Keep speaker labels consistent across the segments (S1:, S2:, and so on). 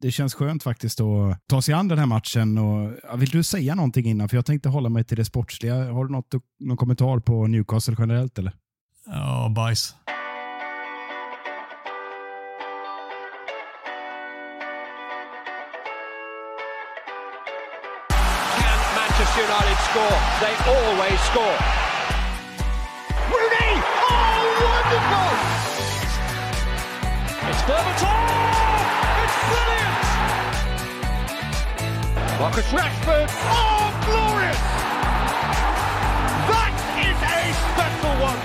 S1: det känns skönt faktiskt att ta sig an den här matchen. Och, vill du säga någonting innan? För jag tänkte hålla mig till det sportsliga. Har du något, någon kommentar på Newcastle generellt eller?
S2: Ja, bajs.
S3: Can Manchester United score? They always score. Rooney! Oh, wonderful! It's Berbatov! Brilliant! Marcus Rashford! Oh, glorious! That is a special one!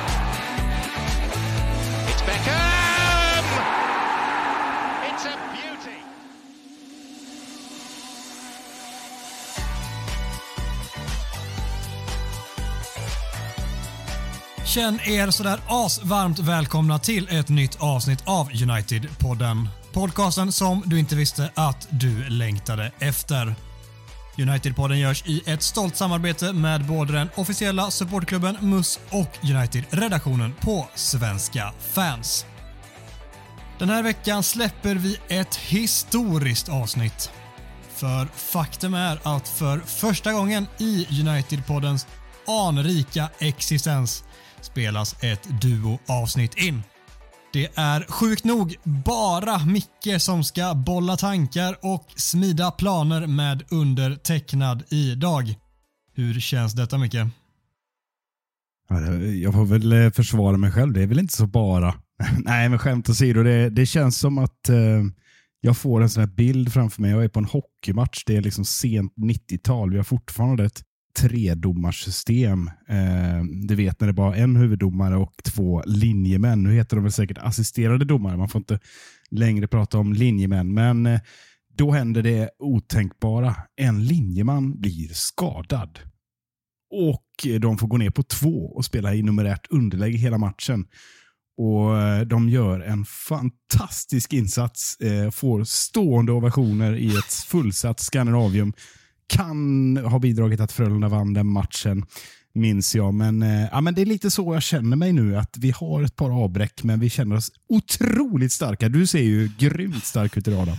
S3: It's Beckham! It's a beauty!
S2: Känn er sådär asvarmt välkomna till ett nytt avsnitt av United-podden. Podcasten som du inte visste att du längtade efter. United-podden görs i ett stolt samarbete med både den officiella supportklubben MUS och United-redaktionen på Svenska fans. Den här veckan släpper vi ett historiskt avsnitt. För faktum är att för första gången i United-poddens anrika existens spelas ett duo-avsnitt in. Det är sjukt nog bara Micke som ska bolla tankar och smida planer med undertecknad idag. Hur känns detta Micke?
S1: Jag får väl eh, försvara mig själv. Det är väl inte så bara. Nej, men skämt åsido. Det, det känns som att eh, jag får en sån här bild framför mig. Jag är på en hockeymatch. Det är liksom sent 90-tal. Vi har fortfarande ett tredomarsystem. Eh, du vet när det bara är en huvuddomare och två linjemän. Nu heter de väl säkert assisterade domare. Man får inte längre prata om linjemän. Men eh, då händer det otänkbara. En linjeman blir skadad. Och eh, de får gå ner på två och spela i numerärt underläge hela matchen. Och eh, De gör en fantastisk insats. Eh, får stående ovationer i ett fullsatt Scandinavium. Kan ha bidragit att Frölunda vann den matchen, minns jag. Men, eh, ja, men det är lite så jag känner mig nu. Att Vi har ett par avbräck, men vi känner oss otroligt starka. Du ser ju grymt stark ut idag. Då.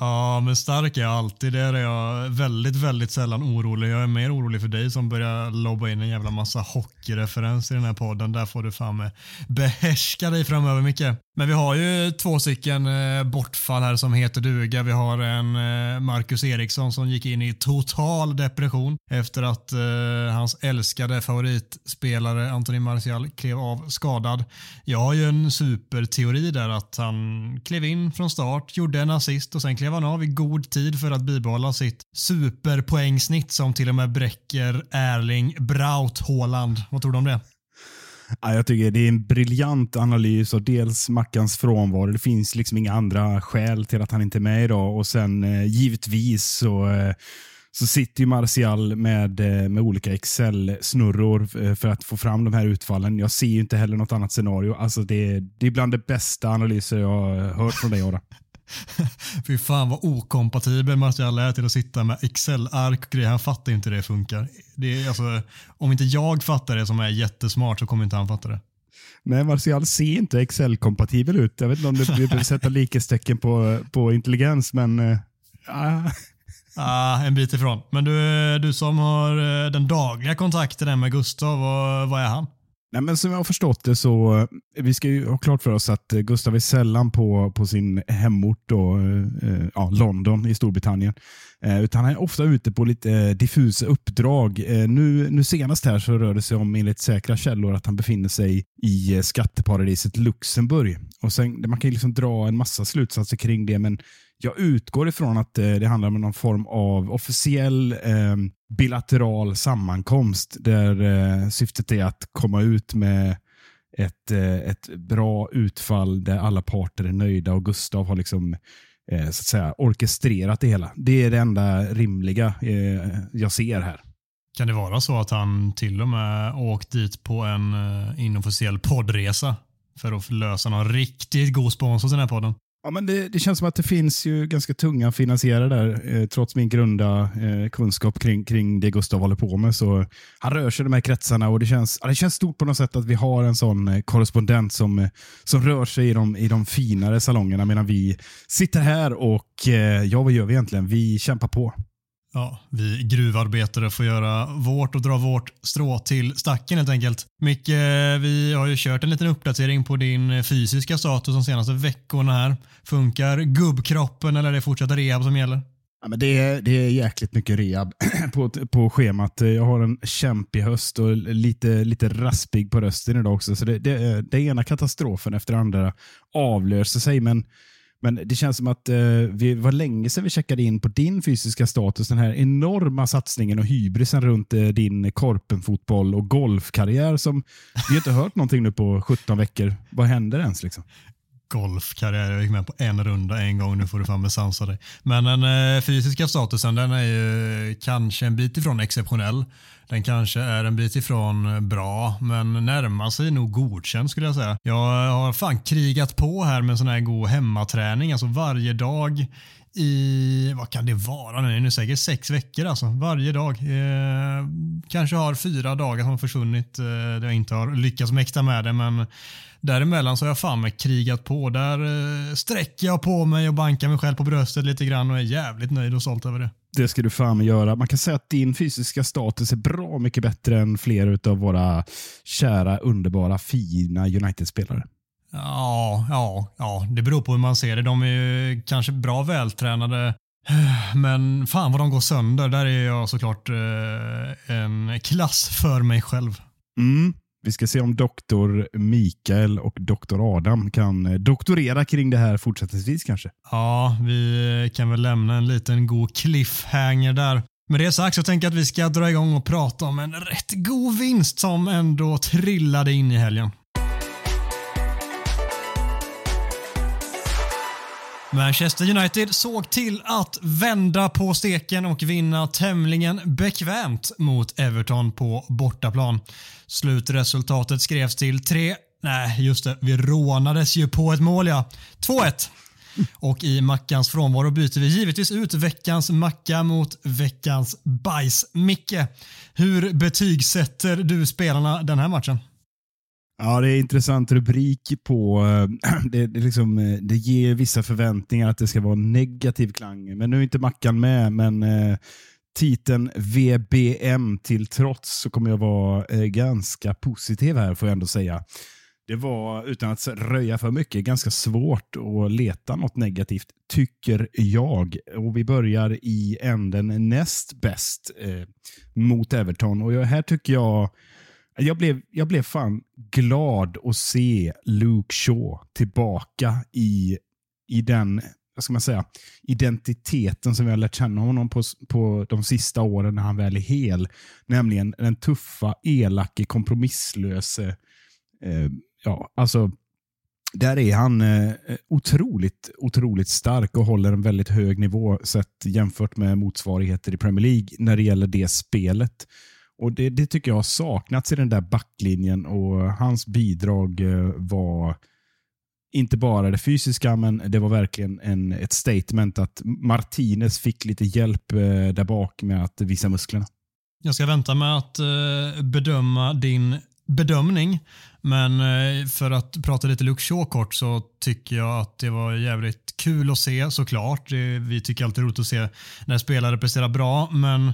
S2: Ja, men stark är jag alltid. Det är jag väldigt, väldigt sällan orolig. Jag är mer orolig för dig som börjar lobba in en jävla massa hockeyreferenser i den här podden. Där får du fan med behärska dig framöver Micke. Men vi har ju två stycken eh, bortfall här som heter duga. Vi har en eh, Marcus Eriksson som gick in i total depression efter att eh, hans älskade favoritspelare Anthony Martial klev av skadad. Jag har ju en superteori där att han klev in från start, gjorde en assist och sen klev han av i god tid för att bibehålla sitt superpoängsnitt som till och med bräcker Erling Braut Haaland. Vad tror du om det?
S1: Ja, jag tycker det är en briljant analys av dels Mackans frånvaro. Det finns liksom inga andra skäl till att han inte är med idag. Och sen eh, givetvis så, eh, så sitter ju Martial med, eh, med olika Excel-snurror eh, för att få fram de här utfallen. Jag ser ju inte heller något annat scenario. Alltså det, det är bland det bästa analyser jag har hört från dig, Ara.
S2: Fy fan vad okompatibel Martial är till att sitta med Excel-ark och grejer. Han fattar inte hur det funkar. Det är, alltså, om inte jag fattar det som är jättesmart så kommer inte han fatta det.
S1: Nej, Martial ser inte Excel-kompatibel ut. Jag vet inte om du behöver sätta likhetstecken på, på intelligens, men ja.
S2: Ah, en bit ifrån. Men du, du som har eh, den dagliga kontakten med Gustav, vad, vad är han?
S1: Nej, men som jag har förstått det så, eh, vi ska ju ha klart för oss att eh, Gustav är sällan på, på sin hemort, då, eh, eh, ja, London i Storbritannien. Eh, utan han är ofta ute på lite eh, diffusa uppdrag. Eh, nu, nu senast här så rör det sig om, enligt säkra källor, att han befinner sig i eh, skatteparadiset Luxemburg. Och sen, man kan ju liksom dra en massa slutsatser kring det, men jag utgår ifrån att eh, det handlar om någon form av officiell eh, bilateral sammankomst där eh, syftet är att komma ut med ett, eh, ett bra utfall där alla parter är nöjda och Gustav har liksom eh, så att säga orkestrerat det hela. Det är det enda rimliga eh, jag ser här.
S2: Kan det vara så att han till och med åkt dit på en inofficiell poddresa för att lösa någon riktigt god sponsor till den här podden?
S1: Ja, men det, det, känns som att det finns ju ganska tunga finansiärer där, eh, trots min grunda eh, kunskap kring, kring det Gustav håller på med. Så han rör sig i de här kretsarna och det känns, ja, det känns stort på något sätt att vi har en sån eh, korrespondent som, eh, som rör sig i de, i de finare salongerna medan vi sitter här och, eh, ja vad gör vi egentligen? Vi kämpar på.
S2: Ja, vi gruvarbetare får göra vårt och dra vårt strå till stacken helt enkelt. Micke, vi har ju kört en liten uppdatering på din fysiska status de senaste veckorna här. Funkar gubbkroppen eller är det fortsatt rehab som gäller?
S1: Ja, men det, är, det är jäkligt mycket rehab på, på schemat. Jag har en kämpig höst och lite, lite raspig på rösten idag också. Så det, det, det ena katastrofen efter andra avlöser sig. Men men det känns som att eh, vi var länge sedan vi checkade in på din fysiska status. Den här enorma satsningen och hybrisen runt eh, din korpenfotboll och golfkarriär som vi inte hört någonting nu på 17 veckor. Vad händer ens? Liksom?
S2: Golfkarriär. Jag gick med på en runda en gång, nu får du fan med sansa dig. Men den eh, fysiska statusen den är ju kanske en bit ifrån exceptionell. Den kanske är en bit ifrån bra, men närmar sig nog godkänd skulle jag säga. Jag har fan krigat på här med sån här god hemmaträning, alltså varje dag i, vad kan det vara nu, nu säkert sex veckor alltså, varje dag. Eh, kanske har fyra dagar som har försvunnit eh, där jag inte har lyckats mäkta med det, men däremellan så har jag fan med krigat på. Där eh, sträcker jag på mig och bankar mig själv på bröstet lite grann och är jävligt nöjd och stolt över det.
S1: Det ska du fan göra. Man kan säga att din fysiska status är bra mycket bättre än flera av våra kära, underbara, fina United-spelare.
S2: Ja, ja, ja, det beror på hur man ser det. De är ju kanske bra vältränade, men fan vad de går sönder. Där är jag såklart eh, en klass för mig själv.
S1: Mm. Vi ska se om doktor Mikael och doktor Adam kan eh, doktorera kring det här fortsättningsvis kanske.
S2: Ja, vi kan väl lämna en liten god cliffhanger där. Med det sagt så tänker jag att vi ska dra igång och prata om en rätt god vinst som ändå trillade in i helgen. Manchester United såg till att vända på steken och vinna tämligen bekvämt mot Everton på bortaplan. Slutresultatet skrevs till 3 Nej, just det. Vi rånades ju på ett mål ja. 2-1. Och i Mackans frånvaro byter vi givetvis ut veckans Macka mot veckans bajs. Micke, hur betygsätter du spelarna den här matchen?
S1: Ja, det är intressant rubrik på, eh, det, det, liksom, eh, det ger vissa förväntningar att det ska vara negativ klang. Men nu är inte Mackan med, men eh, titeln VBM till trots så kommer jag vara eh, ganska positiv här får jag ändå säga. Det var, utan att röja för mycket, ganska svårt att leta något negativt, tycker jag. Och Vi börjar i änden näst bäst eh, mot Everton. Och jag, här tycker jag jag blev, jag blev fan glad att se Luke Shaw tillbaka i, i den vad ska man säga, identiteten som vi har lärt känna honom på, på de sista åren när han väl är hel. Nämligen den tuffa, elake, kompromisslöse. Eh, ja, alltså, där är han eh, otroligt, otroligt stark och håller en väldigt hög nivå sett jämfört med motsvarigheter i Premier League när det gäller det spelet. Och det, det tycker jag har saknats i den där backlinjen och hans bidrag eh, var inte bara det fysiska, men det var verkligen en, ett statement att Martinez fick lite hjälp eh, där bak med att visa musklerna.
S2: Jag ska vänta med att eh, bedöma din bedömning, men för att prata lite Luke Shaw kort så tycker jag att det var jävligt kul att se såklart. Vi tycker alltid roligt att se när spelare presterar bra, men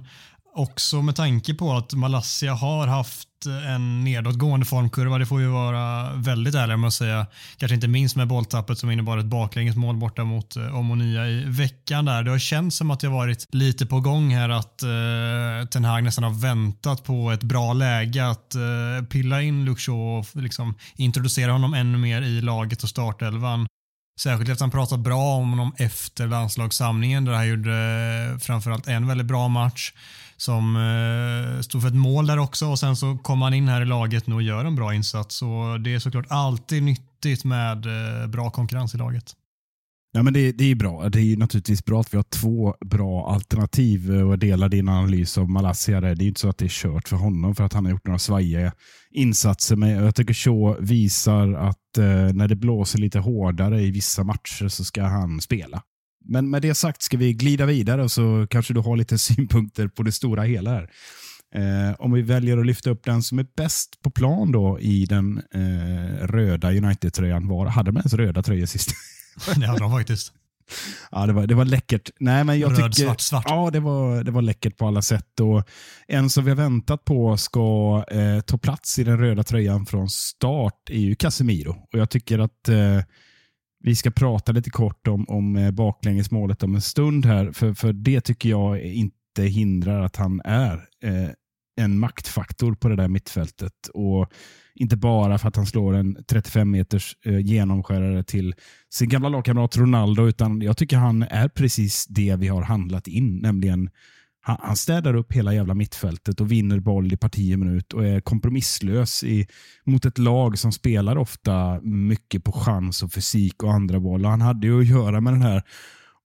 S2: Också med tanke på att Malaysia har haft en nedåtgående formkurva. Det får vi vara väldigt ärliga med att säga. Kanske inte minst med bolltappet som innebar ett baklängesmål borta mot eh, Omonia i veckan. där. Det har känts som att det har varit lite på gång här att eh, Ten Hag nästan har väntat på ett bra läge att eh, pilla in Luke och liksom introducera honom ännu mer i laget och startelvan. Särskilt efter att han pratat bra om honom efter landslagssamlingen där han gjorde eh, framförallt en väldigt bra match som eh, stod för ett mål där också och sen så kom han in här i laget nu och gör en bra insats. Så det är såklart alltid nyttigt med eh, bra konkurrens i laget.
S1: Ja, men det, det är bra. Det är naturligtvis bra att vi har två bra alternativ eh, och delar din analys av Malaysia. Det är inte så att det är kört för honom för att han har gjort några svajiga insatser. Men jag tycker Shaw visar att eh, när det blåser lite hårdare i vissa matcher så ska han spela. Men med det sagt ska vi glida vidare och så kanske du har lite synpunkter på det stora hela här. Eh, om vi väljer att lyfta upp den som är bäst på plan då i den eh, röda United-tröjan. Var, hade de ens röda tröjor sist?
S2: Det hade de faktiskt.
S1: Ja, det var, det var läckert. Nej, men jag
S2: Röd,
S1: tycker,
S2: svart, svart.
S1: Ja, det var, det var läckert på alla sätt. Och en som vi har väntat på ska eh, ta plats i den röda tröjan från start är ju Casemiro. Och jag tycker att eh, vi ska prata lite kort om, om eh, baklängesmålet om en stund här. För, för det tycker jag inte hindrar att han är eh, en maktfaktor på det där mittfältet. Och inte bara för att han slår en 35 meters eh, genomskärare till sin gamla lagkamrat Ronaldo, utan jag tycker han är precis det vi har handlat in, nämligen han, han städar upp hela jävla mittfältet och vinner boll i parti minut och är kompromisslös i, mot ett lag som spelar ofta mycket på chans och fysik och andra boll. Och han hade ju att göra med den här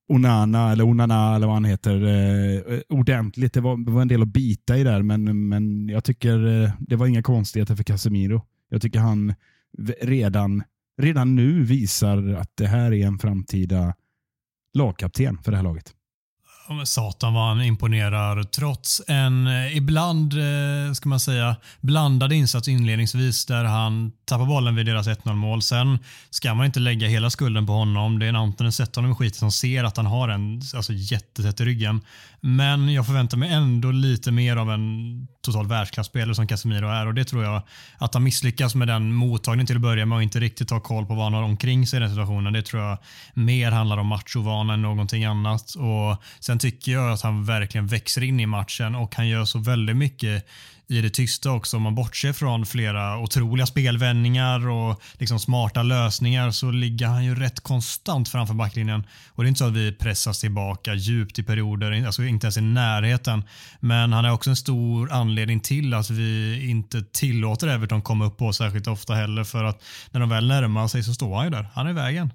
S1: Onana, eller Onana eller vad han heter, eh, ordentligt. Det var, det var en del att bita i där, men, men jag tycker eh, det var inga konstigheter för Casemiro. Jag tycker han redan, redan nu visar att det här är en framtida lagkapten för det här laget.
S2: Satan vad han imponerar trots en eh, ibland, eh, ska man säga, blandad insats inledningsvis där han tappar bollen vid deras 1-0 mål. Sen ska man inte lägga hela skulden på honom. Det är en Antonen sätter honom i skiten som ser att han har en alltså, jättetätt i ryggen. Men jag förväntar mig ändå lite mer av en total världsklasspelare som Casemiro är och det tror jag att han misslyckas med den mottagningen till att börja med och inte riktigt har koll på vad han har omkring sig i den situationen. Det tror jag mer handlar om machovana än någonting annat. Och Sen tycker jag att han verkligen växer in i matchen och han gör så väldigt mycket i det tysta också. Om man bortser från flera otroliga spelvändningar och liksom smarta lösningar så ligger han ju rätt konstant framför backlinjen. Och det är inte så att vi pressas tillbaka djupt i perioder, alltså inte ens i närheten. Men han är också en stor anledning till att vi inte tillåter Everton komma upp på särskilt ofta heller för att när de väl närmar sig så står han ju där. Han är i vägen.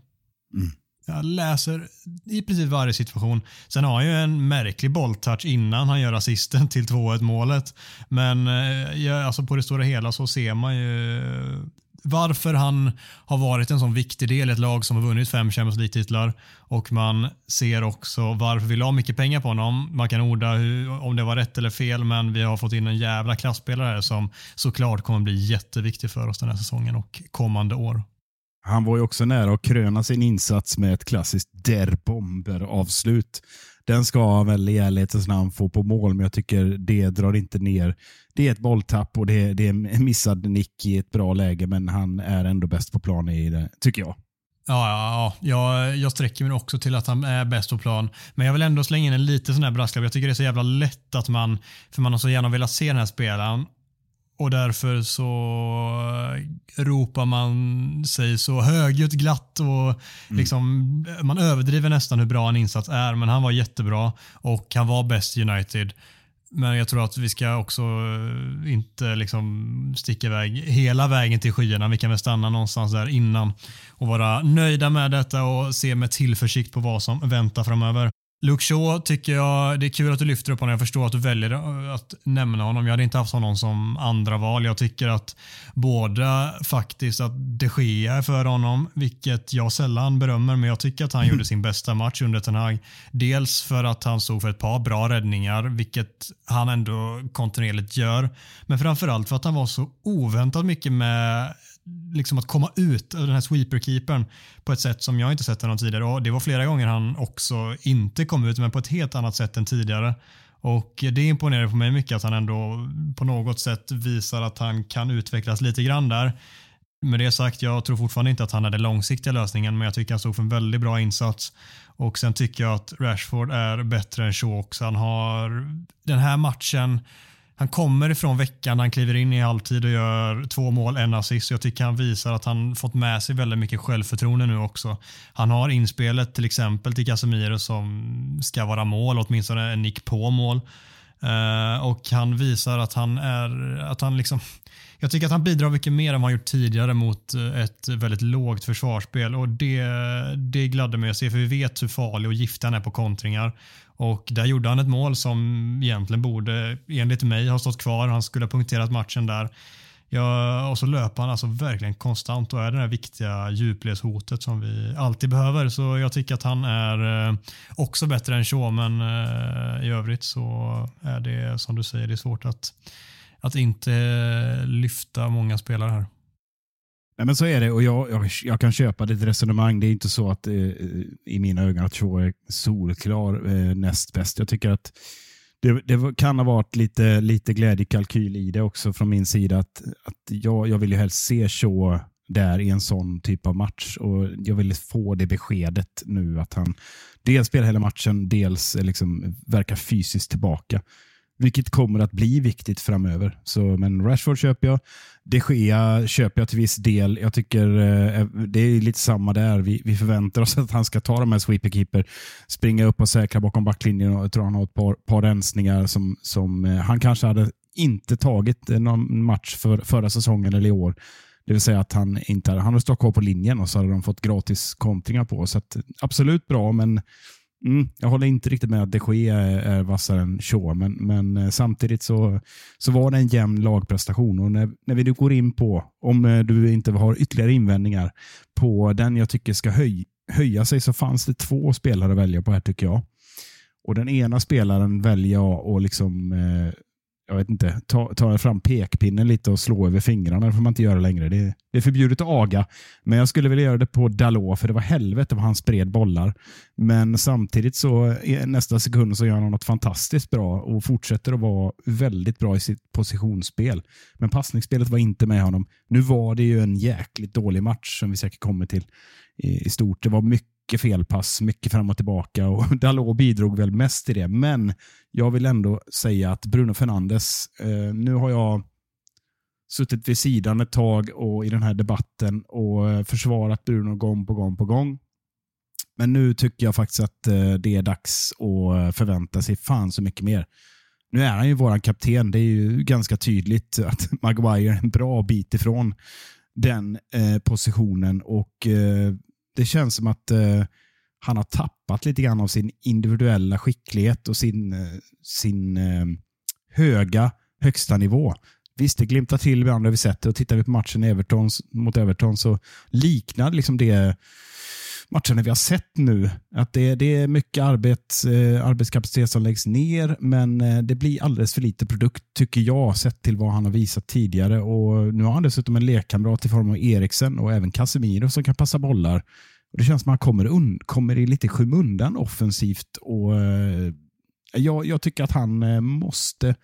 S2: Mm. Jag läser i princip varje situation. Sen har han ju en märklig bolltouch innan han gör assisten till 2-1 målet. Men eh, ja, alltså på det stora hela så ser man ju eh, varför han har varit en sån viktig del i ett lag som har vunnit fem Champions League-titlar och man ser också varför vi la mycket pengar på honom. Man kan orda hur, om det var rätt eller fel men vi har fått in en jävla klassspelare här som såklart kommer bli jätteviktig för oss den här säsongen och kommande år.
S1: Han var ju också nära att kröna sin insats med ett klassiskt Der Bomber-avslut. Den ska han väl i ärlighetens namn få på mål, men jag tycker det drar inte ner. Det är ett bolltapp och det är, det är en missad nick i ett bra läge, men han är ändå bäst på plan i det, tycker jag.
S2: Ja, ja, ja. Jag, jag sträcker mig också till att han är bäst på plan. Men jag vill ändå slänga in en liten sån här brasklapp. Jag tycker det är så jävla lätt att man, för man har så gärna velat se den här spelaren och därför så ropar man sig så högljutt glatt och liksom, man överdriver nästan hur bra en insats är. Men han var jättebra och han var bäst i United. Men jag tror att vi ska också eh, inte liksom sticka iväg hela vägen till skyarna. Vi kan väl stanna någonstans där innan och vara nöjda med detta och se med tillförsikt på vad som väntar framöver. Luke Shaw tycker jag, det är kul att du lyfter upp honom. Jag förstår att du väljer att nämna honom. Jag hade inte haft honom som andra val. Jag tycker att båda faktiskt att de Gea är för honom, vilket jag sällan berömmer, men jag tycker att han gjorde sin bästa match under Ten Hag. Dels för att han stod för ett par bra räddningar, vilket han ändå kontinuerligt gör, men framförallt för att han var så oväntat mycket med liksom att komma ut av den här sweeperkeepern på ett sätt som jag inte sett honom tidigare. Och det var flera gånger han också inte kom ut, men på ett helt annat sätt än tidigare. Och Det imponerar på mig mycket att han ändå på något sätt visar att han kan utvecklas lite grann där. Med det sagt, jag tror fortfarande inte att han är den långsiktiga lösningen, men jag tycker han stod för en väldigt bra insats. Och Sen tycker jag att Rashford är bättre än Shaw också. Han har den här matchen han kommer ifrån veckan, han kliver in i halvtid och gör två mål, en assist. Jag tycker han visar att han fått med sig väldigt mycket självförtroende nu också. Han har inspelet till exempel till Casemiro som ska vara mål, åtminstone en nick på mål. Uh, och han visar att han är, att han liksom, jag tycker att han bidrar mycket mer än vad han gjort tidigare mot eh, ett väldigt lågt försvarsspel och det, det gladde mig att se för vi vet hur farlig och giftig han är på kontringar. Och där gjorde han ett mål som egentligen borde, enligt mig, ha stått kvar. Han skulle ha punkterat matchen där. Ja, och så löper han alltså verkligen konstant och är det här viktiga djupledshotet som vi alltid behöver. Så jag tycker att han är eh, också bättre än Shaw, men eh, i övrigt så är det som du säger, det är svårt att, att inte lyfta många spelare här.
S1: Nej, men så är det och jag, jag, jag, kan köpa ditt resonemang. Det är inte så att eh, i mina ögon att Shaw är solklar eh, näst bäst. Jag tycker att det, det, kan ha varit lite, lite glädjekalkyl i det också från min sida. Att, att jag, jag vill ju helst se Shaw där i en sån typ av match och jag vill få det beskedet nu att han dels spelar hela matchen, dels eh, liksom verkar fysiskt tillbaka. Vilket kommer att bli viktigt framöver. Så, men Rashford köper jag. De Gea köper jag till viss del. Jag tycker eh, eh, det är lite samma där. Vi, vi förväntar oss att han ska ta de här sweeperkeeper, springa upp och säkra bakom backlinjen. Jag tror han har ett par, par rensningar som, som eh, han kanske hade inte tagit någon match för, förra säsongen eller i år. Det vill säga att han inte hade, han hade stått kvar på linjen och så hade de fått gratis kontringar på. Så att, absolut bra, men Mm, jag håller inte riktigt med att de Gea är, vassare än Shaw, men, men eh, samtidigt så, så var det en jämn lagprestation. Och när, när vi nu går in på, om eh, du inte har ytterligare invändningar, på den jag tycker ska höj, höja sig så fanns det två spelare att välja på här tycker jag. Och Den ena spelaren väljer jag att liksom, eh, jag vet inte, ta, ta fram pekpinnen lite och slå över fingrarna. Det får man inte göra längre. Det, det är förbjudet att aga. Men jag skulle vilja göra det på Dalot, för det var helvete vad han spred bollar. Men samtidigt så nästa sekund så gör han något fantastiskt bra och fortsätter att vara väldigt bra i sitt positionsspel. Men passningsspelet var inte med honom. Nu var det ju en jäkligt dålig match som vi säkert kommer till i, i stort. Det var mycket mycket felpass, mycket fram och tillbaka och Dalot bidrog väl mest till det. Men jag vill ändå säga att Bruno Fernandes, eh, nu har jag suttit vid sidan ett tag och i den här debatten och eh, försvarat Bruno gång på gång på gång. Men nu tycker jag faktiskt att eh, det är dags att eh, förvänta sig fan så mycket mer. Nu är han ju vår kapten. Det är ju ganska tydligt att Maguire är en bra bit ifrån den positionen och det känns som att eh, han har tappat lite grann av sin individuella skicklighet och sin, eh, sin eh, höga högsta nivå. Visst, det glimtar till ibland har vi sett det och tittar vi på matchen Everton, mot Everton så liknar liksom det matcherna vi har sett nu. Att det, det är mycket arbets, eh, arbetskapacitet som läggs ner, men eh, det blir alldeles för lite produkt, tycker jag, sett till vad han har visat tidigare. Och Nu har han dessutom en lekkamrat i form av Eriksen och även Casemiro som kan passa bollar. Och Det känns som att han kommer, un, kommer i lite skymundan offensivt. Och, eh, jag, jag, tycker att han eh, måste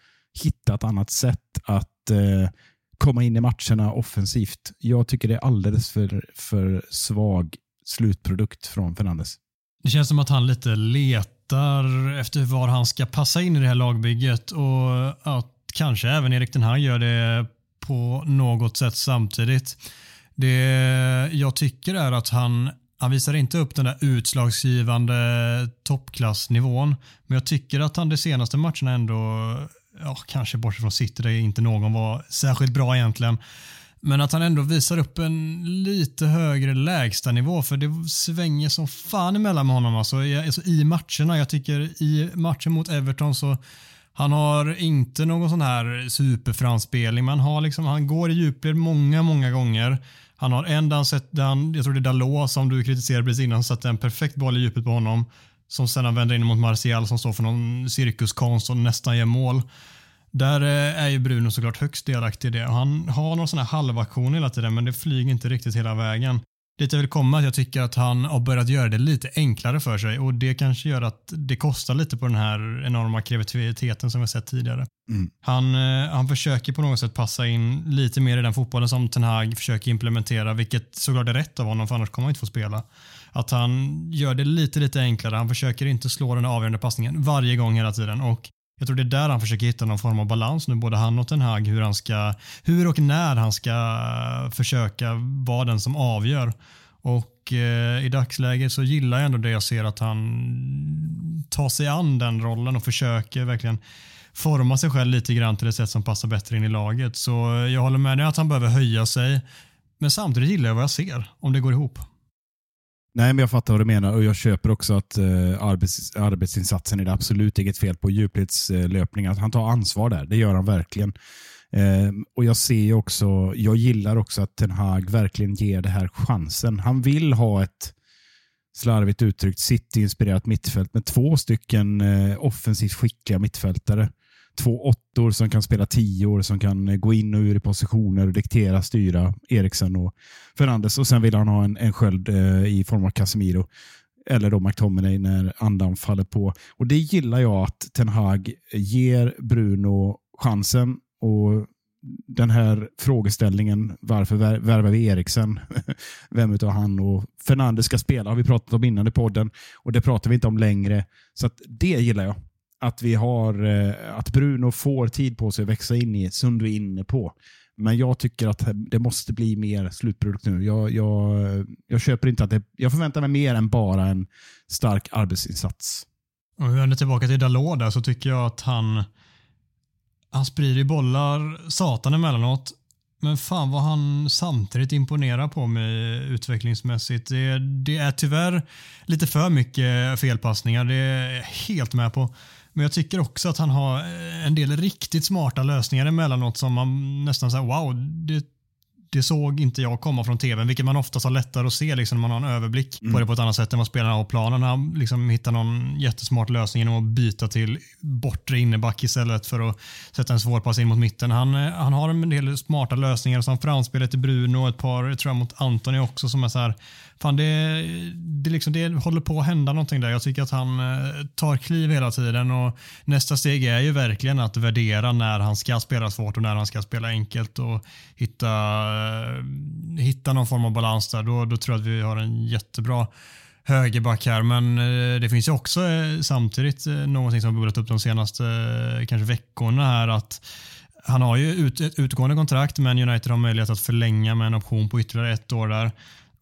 S1: hitta ett annat sätt att eh, komma in i matcherna offensivt. Jag tycker det är alldeles för, för svag slutprodukt från Fernandes.
S2: Det känns som att han lite letar efter var han ska passa in i det här lagbygget och att kanske även Erik den här gör det på något sätt samtidigt. Det jag tycker är att han, han visar inte upp den där utslagsgivande toppklassnivån, men jag tycker att han de senaste matcherna ändå, ja, kanske bortsett från City där inte någon var särskilt bra egentligen, men att han ändå visar upp en lite högre lägstanivå för det svänger som fan emellan med honom alltså, alltså i matcherna. Jag tycker i matchen mot Everton så han har inte någon sån här superframspelning men han, har liksom, han går i djupled många, många gånger. Han har en där han sätter, jag tror det är Dalot som du kritiserade precis innan, satte en perfekt boll i djupet på honom. Som sedan vänder in mot Martial som står för någon cirkuskonst och nästan ger mål. Där eh, är ju Bruno såklart högst delaktig i det. Han har någon sån här halvaktion hela tiden men det flyger inte riktigt hela vägen. Dit jag vill komma att jag tycker att han har börjat göra det lite enklare för sig och det kanske gör att det kostar lite på den här enorma kreativiteten som vi sett tidigare. Mm. Han, eh, han försöker på något sätt passa in lite mer i den fotbollen som Ten Hag försöker implementera, vilket såklart är rätt av honom för annars kommer han inte få spela. Att han gör det lite, lite enklare. Han försöker inte slå den avgörande passningen varje gång hela tiden och jag tror det är där han försöker hitta någon form av balans nu, både han och Ten Hag, hur, han ska, hur och när han ska försöka vara den som avgör. Och eh, i dagsläget så gillar jag ändå det jag ser att han tar sig an den rollen och försöker verkligen forma sig själv lite grann till ett sätt som passar bättre in i laget. Så jag håller med dig att han behöver höja sig. Men samtidigt gillar jag vad jag ser, om det går ihop.
S1: Nej, men jag fattar vad du menar och jag köper också att eh, arbets, arbetsinsatsen är det absolut inget fel på. Djupledslöpningar, att han tar ansvar där. Det gör han verkligen. Eh, och Jag ser också, jag gillar också att Ten Hag verkligen ger det här chansen. Han vill ha ett slarvigt uttryckt City-inspirerat mittfält med två stycken eh, offensivt skickliga mittfältare. Två åttor som kan spela tio år, som kan eh, gå in och ur i positioner och diktera, styra Eriksen och Fernandes. Och sen vill han ha en, en sköld eh, i form av Casemiro. Eller då McTominay när andan faller på. Och Det gillar jag att Ten Hag ger Bruno chansen. Och den här frågeställningen, varför värvar vi Eriksen? Vem utav han och Fernandes ska spela har vi pratat om innan i podden och det pratar vi inte om längre. Så det gillar jag. Att vi har, eh, att Bruno får tid på sig att växa in i, som du är inne på. Men jag tycker att det måste bli mer slutprodukt nu. Jag, jag, jag köper inte att det, jag förväntar mig mer än bara en stark arbetsinsats.
S2: Och vi vänder tillbaka till Dalot där så tycker jag att han han sprider bollar satan emellanåt. Men fan vad han samtidigt imponerar på mig utvecklingsmässigt. Det, det är tyvärr lite för mycket felpassningar. Det är jag helt med på. Men jag tycker också att han har en del riktigt smarta lösningar emellanåt som man nästan säger wow, det det såg inte jag komma från tvn, vilket man oftast har lättare att se liksom, när man har en överblick mm. på det på ett annat sätt än vad spelarna har på planen. Han liksom hittar någon jättesmart lösning genom att byta till bortre inneback istället för att sätta en svår pass in mot mitten. Han, eh, han har en del smarta lösningar som framspelet till Bruno och ett par tror jag, mot Antoni också som är så här, fan det, det, liksom, det håller på att hända någonting där. Jag tycker att han eh, tar kliv hela tiden och nästa steg är ju verkligen att värdera när han ska spela svårt och när han ska spela enkelt och hitta, eh, hitta någon form av balans där. Då, då tror jag att vi har en jättebra högerback här, men eh, det finns ju också samtidigt någonting som har bubblat upp de senaste kanske veckorna här att han har ju ut, ett utgående kontrakt men United har möjlighet att förlänga med en option på ytterligare ett år där.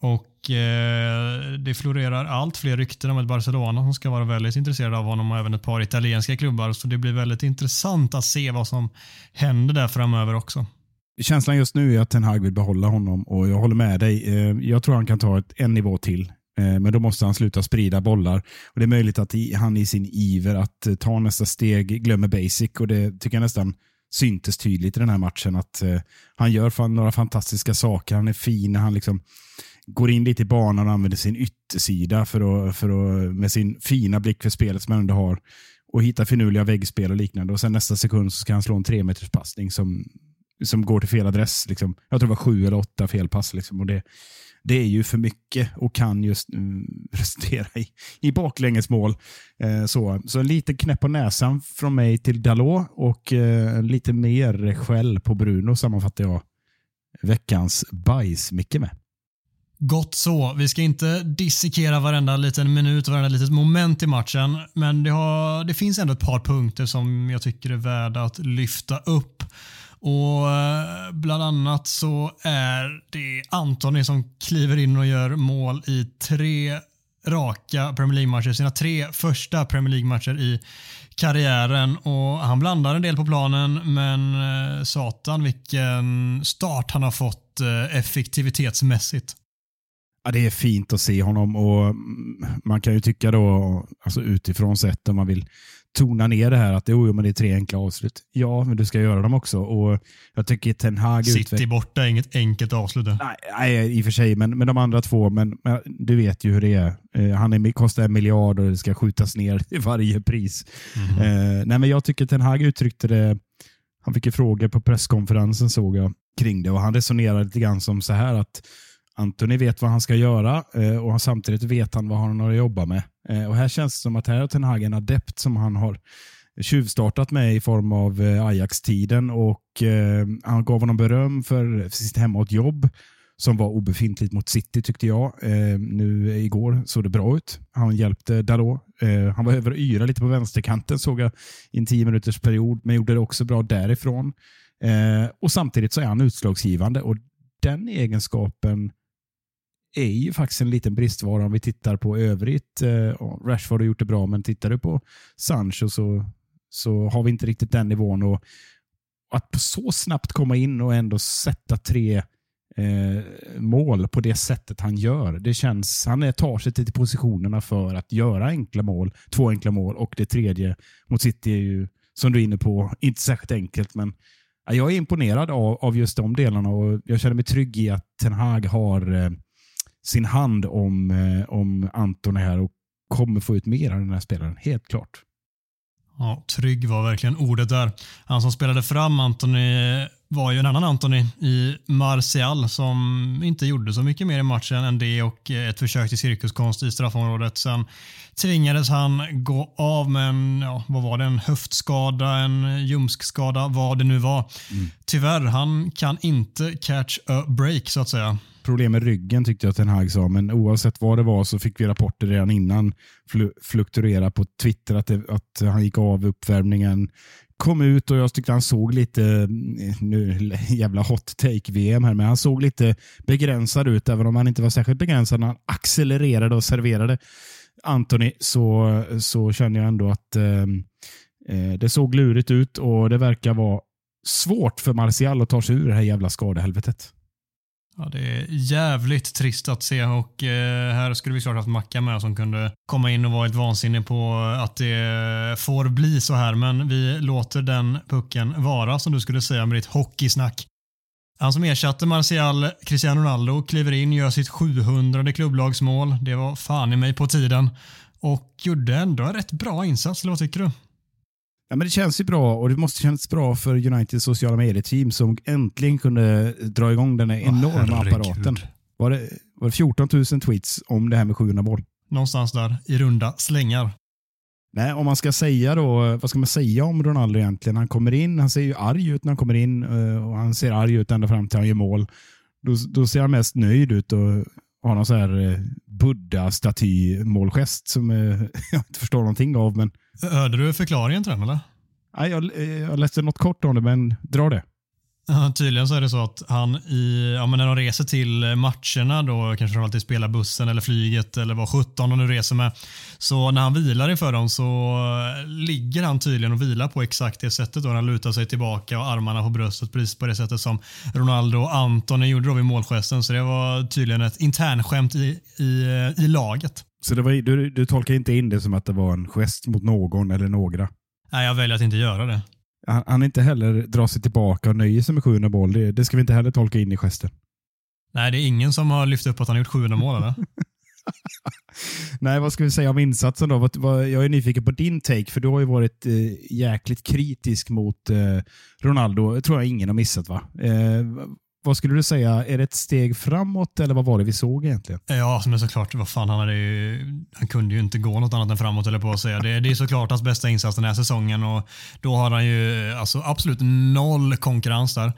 S2: Och eh, Det florerar allt fler rykten om ett Barcelona som ska vara väldigt intresserade av honom och även ett par italienska klubbar. Så det blir väldigt intressant att se vad som händer där framöver också.
S1: Känslan just nu är att Ten Hag vill behålla honom och jag håller med dig. Eh, jag tror han kan ta ett, en nivå till. Eh, men då måste han sluta sprida bollar. Och Det är möjligt att han i sin iver att eh, ta nästa steg glömmer basic och det tycker jag nästan syntes tydligt i den här matchen. att Han gör några fantastiska saker. Han är fin. Han liksom går in lite i banan och använder sin yttersida för att, för att, med sin fina blick för spelet som han ändå har och hitta finurliga väggspel och liknande. Och sen nästa sekund så ska han slå en tremeterspassning som, som går till fel adress. Liksom. Jag tror det var sju eller åtta felpass. Liksom. Och det, det är ju för mycket och kan just mm, resultera i, i baklängesmål. Eh, så. så en liten knäpp på näsan från mig till Dalot och eh, lite mer skäll på Bruno sammanfattar jag veckans bajs-Micke med.
S2: Gott så. Vi ska inte dissekera varenda liten minut, varenda litet moment i matchen, men det, har, det finns ändå ett par punkter som jag tycker är värda att lyfta upp. Och eh, Bland annat så är det Antoni som kliver in och gör mål i tre raka Premier League-matcher, sina tre första Premier League-matcher i karriären och han blandar en del på planen men eh, satan vilken start han har fått eh, effektivitetsmässigt.
S1: Ja, det är fint att se honom och man kan ju tycka då, alltså utifrån sett om man vill tona ner det här att jo, men det är tre enkla avslut. Ja, men du ska göra dem också. Och jag tycker Ten Hag...
S2: City borta är inget enkelt avslut.
S1: Nej, nej, i och för sig, men, men de andra två, men, men du vet ju hur det är. Eh, han är, kostar en miljard och det ska skjutas ner till varje pris. Mm eh, nej, men jag tycker Ten Hag uttryckte det, han fick ju frågor på presskonferensen såg jag kring det och han resonerade lite grann som så här att Antoni vet vad han ska göra eh, och samtidigt vet han vad han har att jobba med. Eh, och Här känns det som att här har Ten Hag en adept som han har tjuvstartat med i form av eh, Ajax-tiden och eh, han gav honom beröm för sitt hemåtjobb som var obefintligt mot City tyckte jag. Eh, nu igår såg det bra ut. Han hjälpte Dalot. han var över och yra lite på vänsterkanten såg jag i en tio minuters period, men gjorde det också bra därifrån. och Samtidigt så är han utslagsgivande och den egenskapen är ju faktiskt en liten bristvara om vi tittar på övrigt. Eh, Rashford har gjort det bra, men tittar du på Sancho så så har vi inte riktigt den nivån. Och att så snabbt komma in och ändå sätta tre eh, mål på det sättet han gör. Det känns, han tar sig till positionerna för att göra enkla mål. Två enkla mål och det tredje mot City är ju, som du är inne på, inte särskilt enkelt. Men jag är imponerad av, av just de delarna och jag känner mig trygg i att Ten Hag har eh, sin hand om, eh, om Anton här och kommer få ut mer av den här spelaren. Helt klart.
S2: Ja, trygg var verkligen ordet där. Han som spelade fram Anthony var ju en annan Anthony i Martial som inte gjorde så mycket mer i matchen än det och ett försök till cirkuskonst i straffområdet. Sen tvingades han gå av med en, ja, vad var det, en höftskada, en ljumskskada, vad det nu var. Mm. Tyvärr, han kan inte catch a break så att säga
S1: problem med ryggen tyckte jag Ten Hag sa, men oavsett vad det var så fick vi rapporter redan innan fl fluktuera på Twitter att, det, att han gick av uppvärmningen. Kom ut och jag tyckte han såg lite, eh, nu jävla hot take-VM här, men han såg lite begränsad ut, även om han inte var särskilt begränsad när han accelererade och serverade Anthony så, så känner jag ändå att eh, eh det såg lurigt ut och det verkar vara svårt för Martial att ta sig ur det här jävla skadehelvetet.
S2: Ja, det är jävligt trist att se och eh, här skulle vi såklart haft Macka med som kunde komma in och vara ett vansinne på att det får bli så här. Men vi låter den pucken vara som du skulle säga med ditt hockeysnack. Han som ersatte Martial, Cristiano Ronaldo, kliver in, gör sitt 700 klubblagsmål. Det var fan i mig på tiden och gjorde ändå en rätt bra insats, eller vad tycker du?
S1: Ja, men det känns ju bra och det måste kännas bra för Uniteds sociala medier-team som äntligen kunde dra igång den här enorma oh, apparaten. Var det, var det 14 000 tweets om det här med 700 mål?
S2: Någonstans där i runda slängar.
S1: Nej, om man ska säga då, vad ska man säga om Ronaldo egentligen? Han kommer in, han ser ju arg ut när han kommer in eh, och han ser arg ut ända fram till han gör mål. Då, då ser han mest nöjd ut och har någon så här eh, buddha-staty-målgest som eh, jag inte förstår någonting av. Men
S2: Hörde du förklaringen till den eller?
S1: Nej, jag, jag läste något kort om det, men dra det.
S2: Ja, tydligen så är det så att han i, ja, men när de reser till matcherna då, kanske de alltid spelar bussen eller flyget eller vad 17 de nu reser med. Så när han vilar inför dem så ligger han tydligen och vilar på exakt det sättet då. Han lutar sig tillbaka och armarna på bröstet precis på det sättet som Ronaldo och Anton gjorde då vid målgesten. Så det var tydligen ett internskämt i, i, i laget.
S1: Så det var, du, du tolkar inte in det som att det var en gest mot någon eller några?
S2: Nej, jag väljer att inte göra det.
S1: Han, han inte heller drar sig tillbaka och nöjer sig med 700 boll. Det, det ska vi inte heller tolka in i gesten.
S2: Nej, det är ingen som har lyft upp att han har gjort 700 mål eller?
S1: Nej, vad ska vi säga om insatsen då? Jag är nyfiken på din take, för du har ju varit eh, jäkligt kritisk mot eh, Ronaldo. Det tror jag ingen har missat va? Eh, vad skulle du säga, är det ett steg framåt eller vad var det vi såg egentligen?
S2: Ja, alltså, men såklart. Vad fan, han, hade ju, han kunde ju inte gå något annat än framåt eller på att säga. Det, det är såklart hans bästa insats den här säsongen och då har han ju alltså, absolut noll konkurrens där.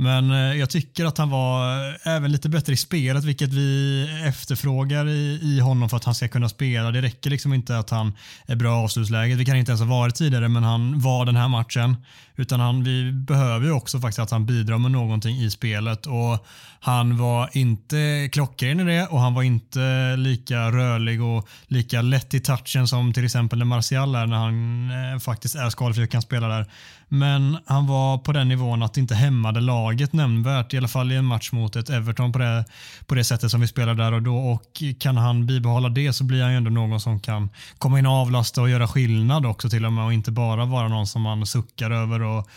S2: Men eh, jag tycker att han var eh, även lite bättre i spelet, vilket vi efterfrågar i, i honom för att han ska kunna spela. Det räcker liksom inte att han är bra i avslutsläget. Vi kan inte ens ha varit tidigare, men han var den här matchen. Utan han, vi behöver ju också faktiskt att han bidrar med någonting i spelet. Och Han var inte klockren i det och han var inte lika rörlig och lika lätt i touchen som till exempel när Martial är när han eh, faktiskt är skadefri och kan spela där. Men han var på den nivån att det inte hämmade laget nämnvärt, i alla fall i en match mot ett Everton på det, på det sättet som vi spelar där och då. Och kan han bibehålla det så blir han ju ändå någon som kan komma in och avlasta och göra skillnad också till och med och inte bara vara någon som man suckar över och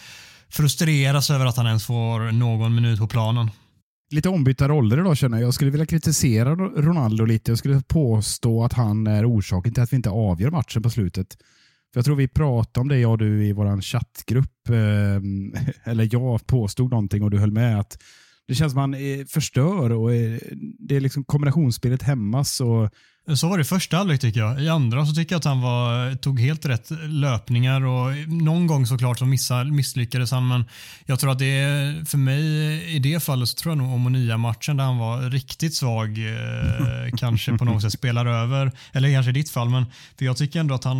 S2: frustreras över att han ens får någon minut på planen
S1: lite ombytta roller idag känner jag. Jag skulle vilja kritisera Ronaldo lite. Jag skulle påstå att han är orsaken till att vi inte avgör matchen på slutet. För Jag tror vi pratade om det, jag och du, i vår chattgrupp. Ehm, eller jag påstod någonting och du höll med. att Det känns som att han eh, förstör och eh, det är liksom kombinationsspelet hämmas. Och
S2: så var det i första halvlek tycker jag. I andra så tycker jag att han var, tog helt rätt löpningar och någon gång såklart så missar, misslyckades han men jag tror att det är, för mig i det fallet så tror jag nog Omonia-matchen där han var riktigt svag eh, kanske på något sätt spelar över. Eller kanske i ditt fall men för jag tycker ändå att han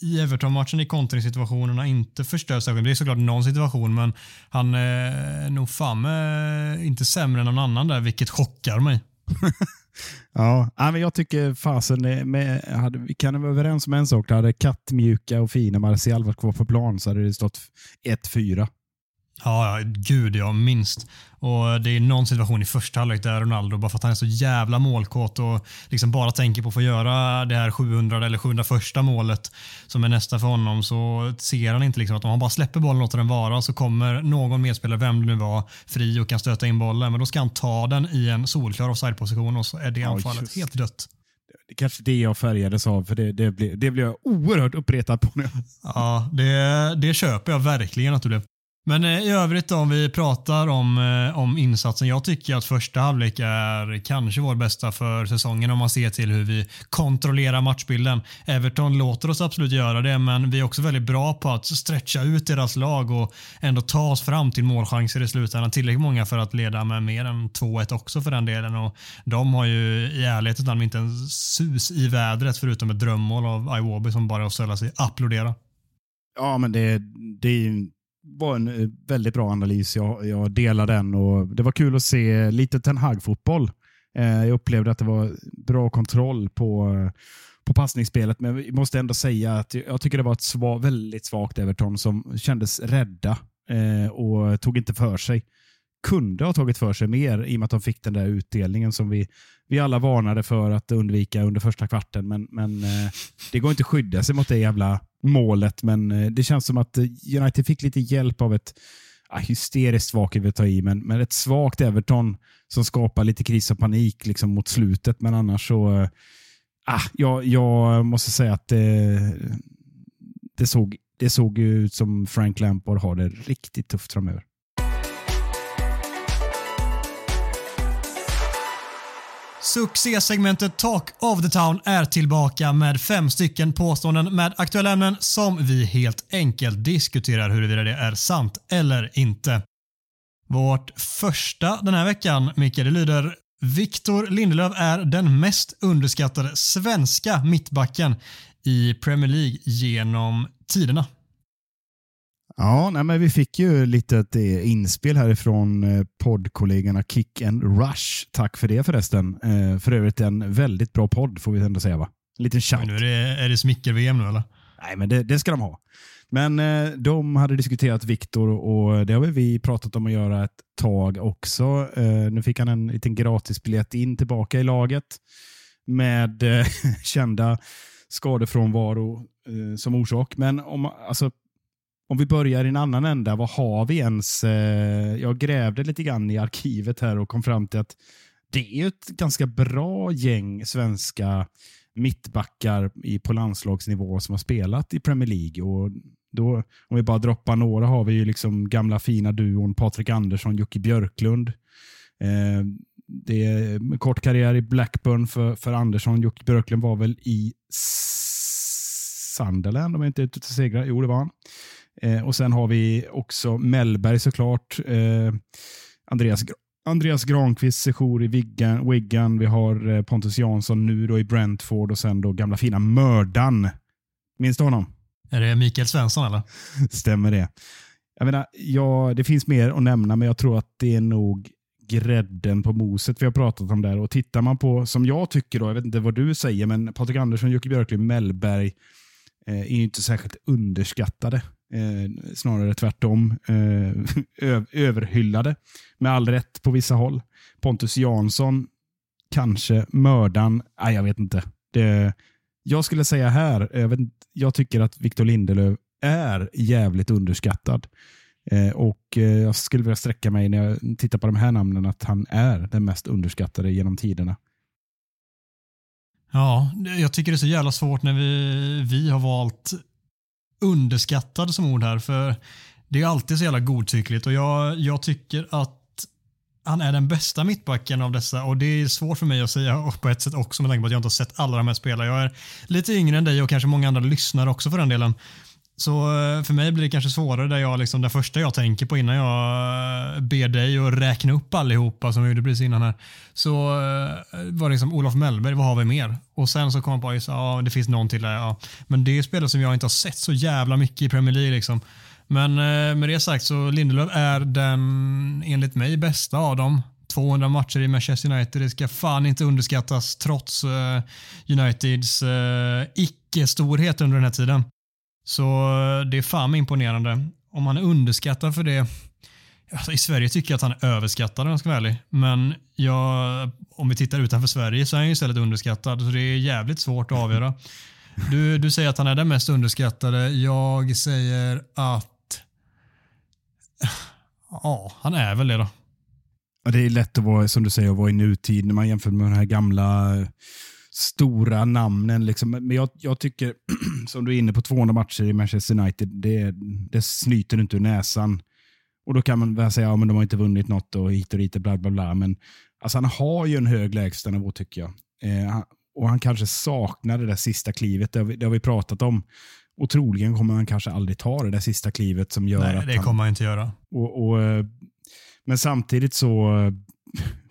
S2: i Everton-matchen i kontringssituationerna inte förstör särskilt. Det är såklart någon situation, men han är nog fan eh, inte sämre än någon annan där, vilket chockar mig.
S1: Ja, men jag tycker fasen, eh, med, hade, vi kan vara överens om en sak. Hade kattmjuka och fina Marcial varit kvar på plan så hade det stått 1-4.
S2: Ja, gud ja, minst. Och Det är någon situation i första halvlek där Ronaldo, bara för att han är så jävla målkåt och liksom bara tänker på att få göra det här 700 eller 701 målet som är nästa för honom, så ser han inte liksom att om han bara släpper bollen och låter den vara så kommer någon medspelare, vem det nu var, fri och kan stöta in bollen. Men då ska han ta den i en solklar offside-position och så är det ja, anfallet just. helt dött.
S1: Det kanske det jag färgades av, för det, det, blev, det blev jag oerhört uppretad på nu.
S2: Ja, det, det köper jag verkligen att du blev. Men eh, i övrigt då, om vi pratar om, eh, om insatsen. Jag tycker att första halvlek är kanske vår bästa för säsongen om man ser till hur vi kontrollerar matchbilden. Everton låter oss absolut göra det, men vi är också väldigt bra på att stretcha ut deras lag och ändå ta oss fram till målchanser i slutändan. Tillräckligt många för att leda med mer än 2-1 också för den delen. Och de har ju i ärlighetens namn inte en sus i vädret förutom ett drömmål av Iwobi som bara att ställa sig applådera.
S1: Ja, men det, det är ju var en eh, väldigt bra analys. Jag, jag delar den och det var kul att se lite Ten Hag-fotboll. Eh, jag upplevde att det var bra kontroll på, eh, på passningsspelet, men vi måste ändå säga att jag tycker det var ett sva, väldigt svagt Everton som kändes rädda och tog inte för sig. Kunde ha tagit för sig mer i och med att de fick den där utdelningen som vi, vi alla varnade för att undvika under första kvarten. Men, men det går inte att skydda sig mot det jävla målet, men eh, det känns som att eh, United fick lite hjälp av ett ja, hysteriskt svagt vill ta i, men, men ett svagt Everton som skapar lite kris och panik liksom mot slutet. Men annars så, äh, jag, jag måste säga att det, det, såg, det såg ut som Frank Lampard har det riktigt tufft framöver.
S2: Succésegmentet Talk of the Town är tillbaka med fem stycken påståenden med aktuella ämnen som vi helt enkelt diskuterar huruvida det är sant eller inte. Vårt första den här veckan, Micke, det lyder Victor Lindelöf är den mest underskattade svenska mittbacken i Premier League genom tiderna.
S1: Ja, nej, men vi fick ju lite ett eh, inspel härifrån eh, poddkollegorna Kick and Rush. Tack för det förresten. Eh, för övrigt en väldigt bra podd får vi ändå säga va? En liten shout.
S2: nu är det, är det smicker-VM nu eller?
S1: Nej, men det, det, ska de ha. Men de hade diskuterat Viktor och det har vi pratat om att göra ett tag också. nu fick han en liten gratisbiljett in tillbaka i laget med kända skadefrånvaro som orsak. Men om, alltså, om vi börjar i en annan ända, vad har vi ens? Eh, jag grävde lite grann i arkivet här och kom fram till att det är ett ganska bra gäng svenska mittbackar på landslagsnivå som har spelat i Premier League. Och då, om vi bara droppar några har vi ju liksom gamla fina duon Patrik Andersson, Jocke Björklund. Eh, det är kort karriär i Blackburn för, för Andersson. Jocke Björklund var väl i Sunderland om jag inte är ute och segrar. Jo, det var han. Eh, och sen har vi också Mellberg såklart. Eh, Andreas, Andreas Granqvist, sejour i Wiggan, Wiggan. Vi har eh, Pontus Jansson nu då i Brentford och sen då gamla fina Mördan. Minns du honom?
S2: Är det Mikael Svensson eller?
S1: Stämmer det. Jag menar, ja, det finns mer att nämna, men jag tror att det är nog grädden på moset vi har pratat om där. Och tittar man på, som jag tycker, då, jag vet inte vad du säger, men Patrik Andersson, Jocke Björklund, Mellberg eh, är ju inte särskilt underskattade. Eh, snarare tvärtom. Eh, överhyllade. Med all rätt på vissa håll. Pontus Jansson, kanske mördaren. Nej, jag vet inte. Det, jag skulle säga här, jag, vet, jag tycker att Victor Lindelöf är jävligt underskattad. Eh, och eh, Jag skulle vilja sträcka mig när jag tittar på de här namnen att han är den mest underskattade genom tiderna.
S2: Ja, jag tycker det är så jävla svårt när vi, vi har valt underskattad som ord här. För det är alltid så jävla godtyckligt och jag, jag tycker att han är den bästa mittbacken av dessa och det är svårt för mig att säga på ett sätt också med tanke på att jag inte har sett alla de här spelarna. Jag är lite yngre än dig och kanske många andra lyssnare också för den delen. Så eh, för mig blir det kanske svårare där jag liksom, det första jag tänker på innan jag eh, ber dig att räkna upp allihopa som vi gjorde precis innan här. Så eh, var det liksom Olof Mellberg, vad har vi mer? Och sen så kom jag på att ja, det finns någon till där. Ja. Men det är spelare som jag inte har sett så jävla mycket i Premier League. Liksom. Men med det sagt så Lindelöf är den enligt mig bästa av dem 200 matcher i Manchester United. Det ska fan inte underskattas trots uh, Uniteds uh, icke-storhet under den här tiden. Så eh, det är fan imponerande. Om han är underskattad för det. Alltså, I Sverige tycker jag att han är överskattad om jag ska vara ärlig. Men jag, om vi tittar utanför Sverige så är han istället underskattad. Så det är jävligt svårt att avgöra. Du, du säger att han är den mest underskattade. Jag säger att Ja, han är väl det då.
S1: Det är lätt att vara, som du säger, att vara i nutid när man jämför med de här gamla stora namnen. Liksom. Men jag, jag tycker, som du är inne på, 200 matcher i Manchester United, det, det snyter inte ur näsan. Och då kan man väl säga att ja, de har inte vunnit något och hit och dit, bla bla bla. Men alltså, han har ju en hög lägstanivå tycker jag. Eh, och han kanske saknar det där sista klivet, det har vi, det har vi pratat om. Och troligen kommer han kanske aldrig ta det där sista klivet som gör
S2: Nej,
S1: att
S2: det
S1: han...
S2: kommer han inte göra.
S1: Och, och, eh, men samtidigt så, eh,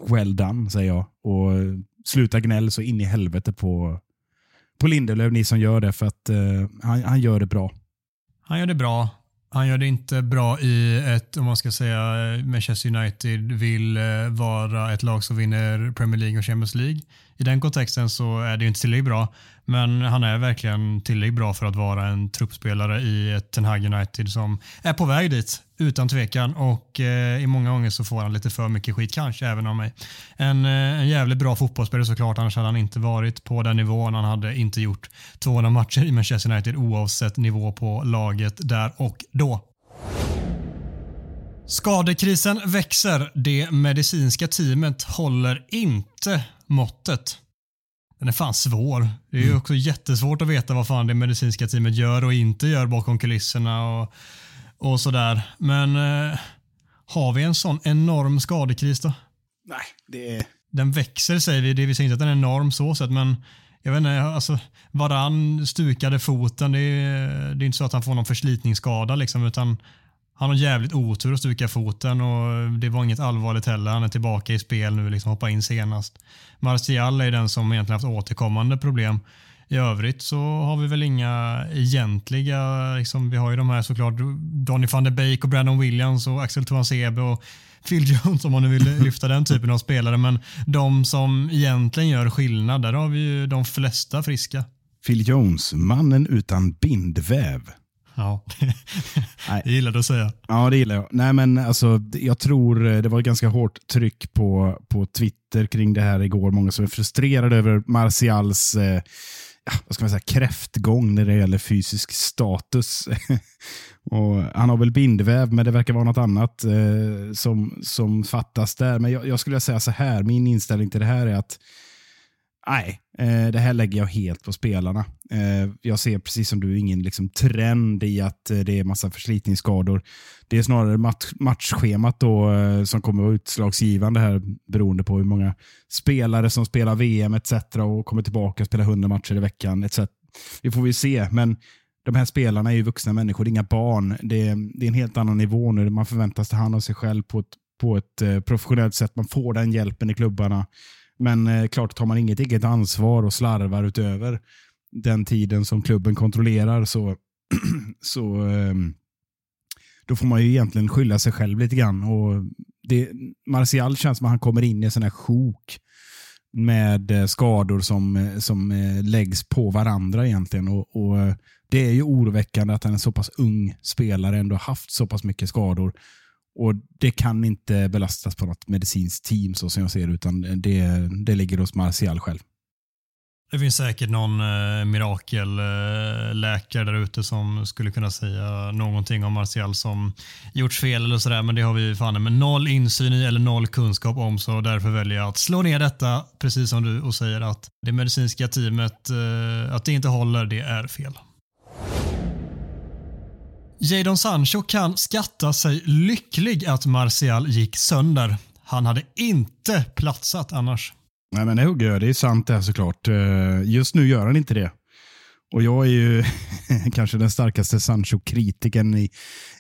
S1: well done säger jag. Och sluta gnäll så in i helvete på, på Lindelöf, ni som gör det, för att eh, han, han gör det bra.
S2: Han gör det bra. Han gör det inte bra i ett, om man ska säga, Manchester United vill eh, vara ett lag som vinner Premier League och Champions League. I den kontexten så är det inte tillräckligt bra. Men han är verkligen tillräckligt bra för att vara en truppspelare i ett Ten Hag United som är på väg dit utan tvekan och eh, i många gånger så får han lite för mycket skit, kanske även av mig. En, eh, en jävligt bra fotbollsspelare såklart, annars hade han inte varit på den nivån. Han hade inte gjort 200 matcher i Manchester United oavsett nivå på laget där och då. Skadekrisen växer. Det medicinska teamet håller inte måttet. Den är fan svår. Det är ju mm. också jättesvårt att veta vad fan det medicinska teamet gör och inte gör bakom kulisserna och, och sådär. Men eh, har vi en sån enorm skadekris då?
S1: Nej, det är...
S2: Den växer säger vi. Det vill säga inte att den är enorm så sett, men jag vet inte, alltså Varann stukade foten. Det är, det är inte så att han får någon förslitningsskada liksom, utan han har jävligt otur att stuka foten och det var inget allvarligt heller. Han är tillbaka i spel nu, liksom hoppa in senast. Martial är den som egentligen haft återkommande problem. I övrigt så har vi väl inga egentliga, liksom, vi har ju de här såklart Donny van der Beek och Brandon Williams och Axel Tuansebe och Phil Jones om man nu vill lyfta den typen av spelare. Men de som egentligen gör skillnad, där har vi ju de flesta friska.
S1: Phil Jones, mannen utan bindväv.
S2: Ja, det gillar du att säga.
S1: Ja, det gillar jag. Nej, men alltså, jag tror eh, det var ganska hårt tryck på, på Twitter kring det här igår. Många som är frustrerade över Martials eh, vad ska man säga, kräftgång när det gäller fysisk status. och han har väl bindväv, men det verkar vara något annat eh, som, som fattas där. Men jag, jag skulle säga så här, min inställning till det här är att Nej, eh, det här lägger jag helt på spelarna. Eh, jag ser precis som du ingen liksom, trend i att eh, det är massa förslitningsskador. Det är snarare match, matchschemat då, som kommer att vara utslagsgivande här beroende på hur många spelare som spelar VM etc. och kommer tillbaka och spelar 100 matcher i veckan etc. Det får vi se, men de här spelarna är ju vuxna människor, det är inga barn. Det är, det är en helt annan nivå nu. Man förväntas ta hand om sig själv på ett, på ett professionellt sätt. Man får den hjälpen i klubbarna. Men eh, klart, tar man inget eget ansvar och slarvar utöver den tiden som klubben kontrollerar så, så eh, då får man ju egentligen skylla sig själv lite grann. Och det, Martial känns som att han kommer in i en sån här sjok med eh, skador som, eh, som eh, läggs på varandra egentligen. Och, och, Det är ju oroväckande att en så pass ung spelare ändå haft så pass mycket skador och Det kan inte belastas på något medicinskt team så som jag ser det, utan det, det ligger hos Martial själv.
S2: Det finns säkert någon eh, mirakelläkare eh, där ute som skulle kunna säga någonting om Martial som gjorts fel eller sådär, men det har vi fan med noll insyn i eller noll kunskap om, så därför väljer jag att slå ner detta, precis som du, och säger att det medicinska teamet, eh, att det inte håller, det är fel. Jadon Sancho kan skatta sig lycklig att Martial gick sönder. Han hade inte platsat annars.
S1: Nej, men det hugger jag. Det är sant det här såklart. Eh, just nu gör han inte det. Och jag är ju kanske den starkaste Sancho-kritiken i,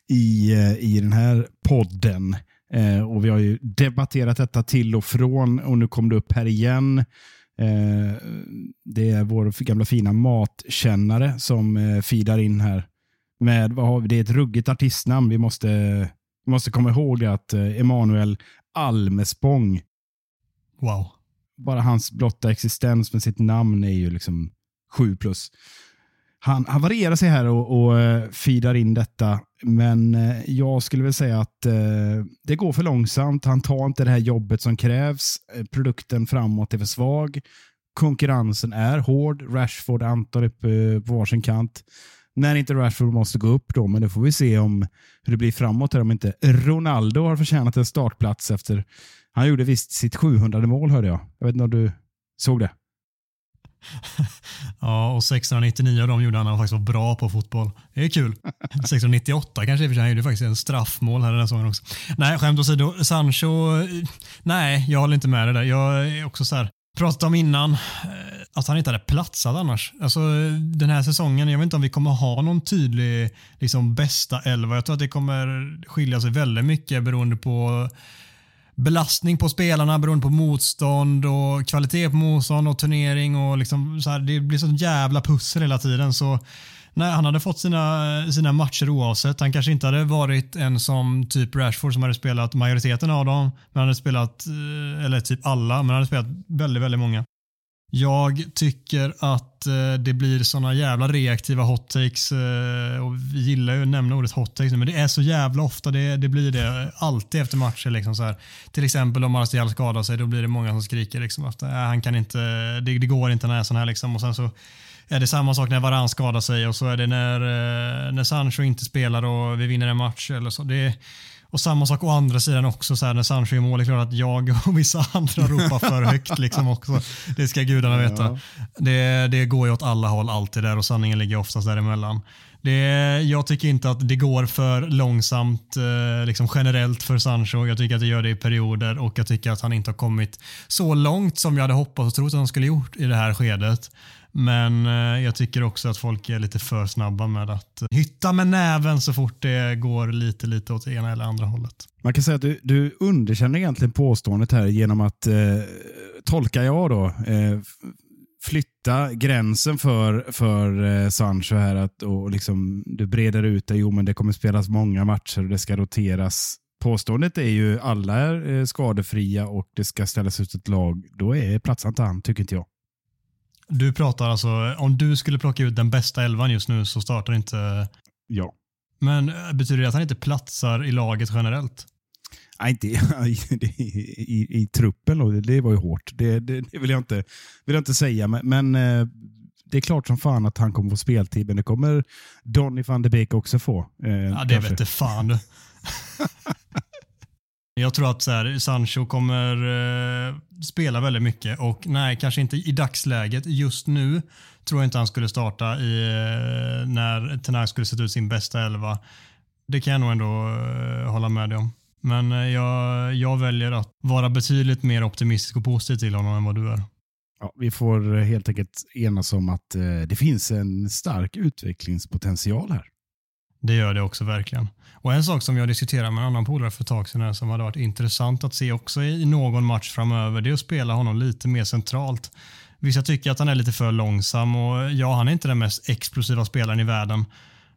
S1: i, eh, i den här podden. Eh, och Vi har ju debatterat detta till och från och nu kom det upp här igen. Det är vår gamla fina matkännare som eh, feedar in här med, vad har vi, det är ett ruggigt artistnamn. Vi måste, vi måste komma ihåg att eh, Emanuel Almespång
S2: Wow.
S1: Bara hans blotta existens med sitt namn är ju liksom 7 plus. Han, han varierar sig här och, och uh, feedar in detta, men uh, jag skulle väl säga att uh, det går för långsamt. Han tar inte det här jobbet som krävs. produkten framåt är för svag. Konkurrensen är hård. Rashford är på, på varsin kant. När inte Rashford måste gå upp då, men det får vi se om hur det blir framåt här om inte Ronaldo har förtjänat en startplats efter han gjorde visst sitt 700 mål hörde jag. Jag vet inte om du såg det?
S2: ja, och 699 av dem gjorde han faktiskt var bra på fotboll. Det är kul. 698 kanske i och för sig. Han gjorde faktiskt en straffmål här den här säsongen också. Nej, skämt åsido. Sancho, nej, jag håller inte med dig där. Jag är också så här, pratat om innan, eh, att han inte hade platsat annars. Alltså den här säsongen, jag vet inte om vi kommer ha någon tydlig liksom, bästa elva. Jag tror att det kommer skilja sig väldigt mycket beroende på belastning på spelarna beroende på motstånd och kvalitet på motstånd och turnering och liksom så här, det blir sånt jävla pussel hela tiden. Så nej, han hade fått sina, sina matcher oavsett. Han kanske inte hade varit en som typ Rashford som hade spelat majoriteten av dem, men han hade spelat, eh, eller typ alla, men han hade spelat väldigt, väldigt många. Jag tycker att eh, det blir såna jävla reaktiva hot takes eh, och vi gillar ju att nämna ordet hot takes men det är så jävla ofta det, det blir det alltid efter matcher. Liksom så här. Till exempel om Martial skadar sig då blir det många som skriker liksom att äh, han kan inte, det, det, går inte när sån här liksom och sen så är det samma sak när Varan skadar sig och så är det när, eh, när Sancho inte spelar och vi vinner en match eller så. Det, och samma sak å andra sidan också så här, när Sancho gör mål. Det är klart att jag och vissa andra ropar för högt liksom också. Det ska gudarna veta. Ja. Det, det går ju åt alla håll alltid där och sanningen ligger oftast däremellan. Det, jag tycker inte att det går för långsamt eh, liksom generellt för Sancho. Jag tycker att det gör det i perioder och jag tycker att han inte har kommit så långt som jag hade hoppats och trott att han skulle gjort i det här skedet. Men eh, jag tycker också att folk är lite för snabba med att eh, hytta med näven så fort det går lite, lite åt ena eller andra hållet.
S1: Man kan säga att du, du underkänner egentligen påståendet här genom att, eh, tolkar jag då, eh, flytta gränsen för, för eh, Sancho här att, och liksom, du breder ut det. Jo, men det kommer spelas många matcher och det ska roteras. Påståendet är ju alla är eh, skadefria och det ska ställas ut ett lag. Då är platsen inte han, tycker inte jag.
S2: Du pratar alltså, om du skulle plocka ut den bästa elvan just nu så startar inte...
S1: Ja.
S2: Men eh, betyder det att han inte platsar i laget generellt?
S1: Nej, inte i, i, i, truppen. Då. Det var ju hårt. Det, det, det, vill, jag inte, vill jag inte säga. Men, men, eh, det är klart som fan att han kommer få speltid. Men det kommer Donny van de Beek också få.
S2: Eh, ja, det kanske. vete fan. Jag tror att så här, Sancho kommer eh, spela väldigt mycket och nej, kanske inte i dagsläget. Just nu tror jag inte han skulle starta i, eh, när Tenag skulle sätta ut sin bästa elva. Det kan jag nog ändå eh, hålla med dig om. Men eh, jag, jag väljer att vara betydligt mer optimistisk och positiv till honom än vad du är.
S1: Ja, vi får eh, helt enkelt enas om att eh, det finns en stark utvecklingspotential här.
S2: Det gör det också verkligen. Och En sak som jag diskuterade med en annan polare för ett tag sedan som hade varit intressant att se också i någon match framöver, det är att spela honom lite mer centralt. Vissa tycker att han är lite för långsam och ja, han är inte den mest explosiva spelaren i världen.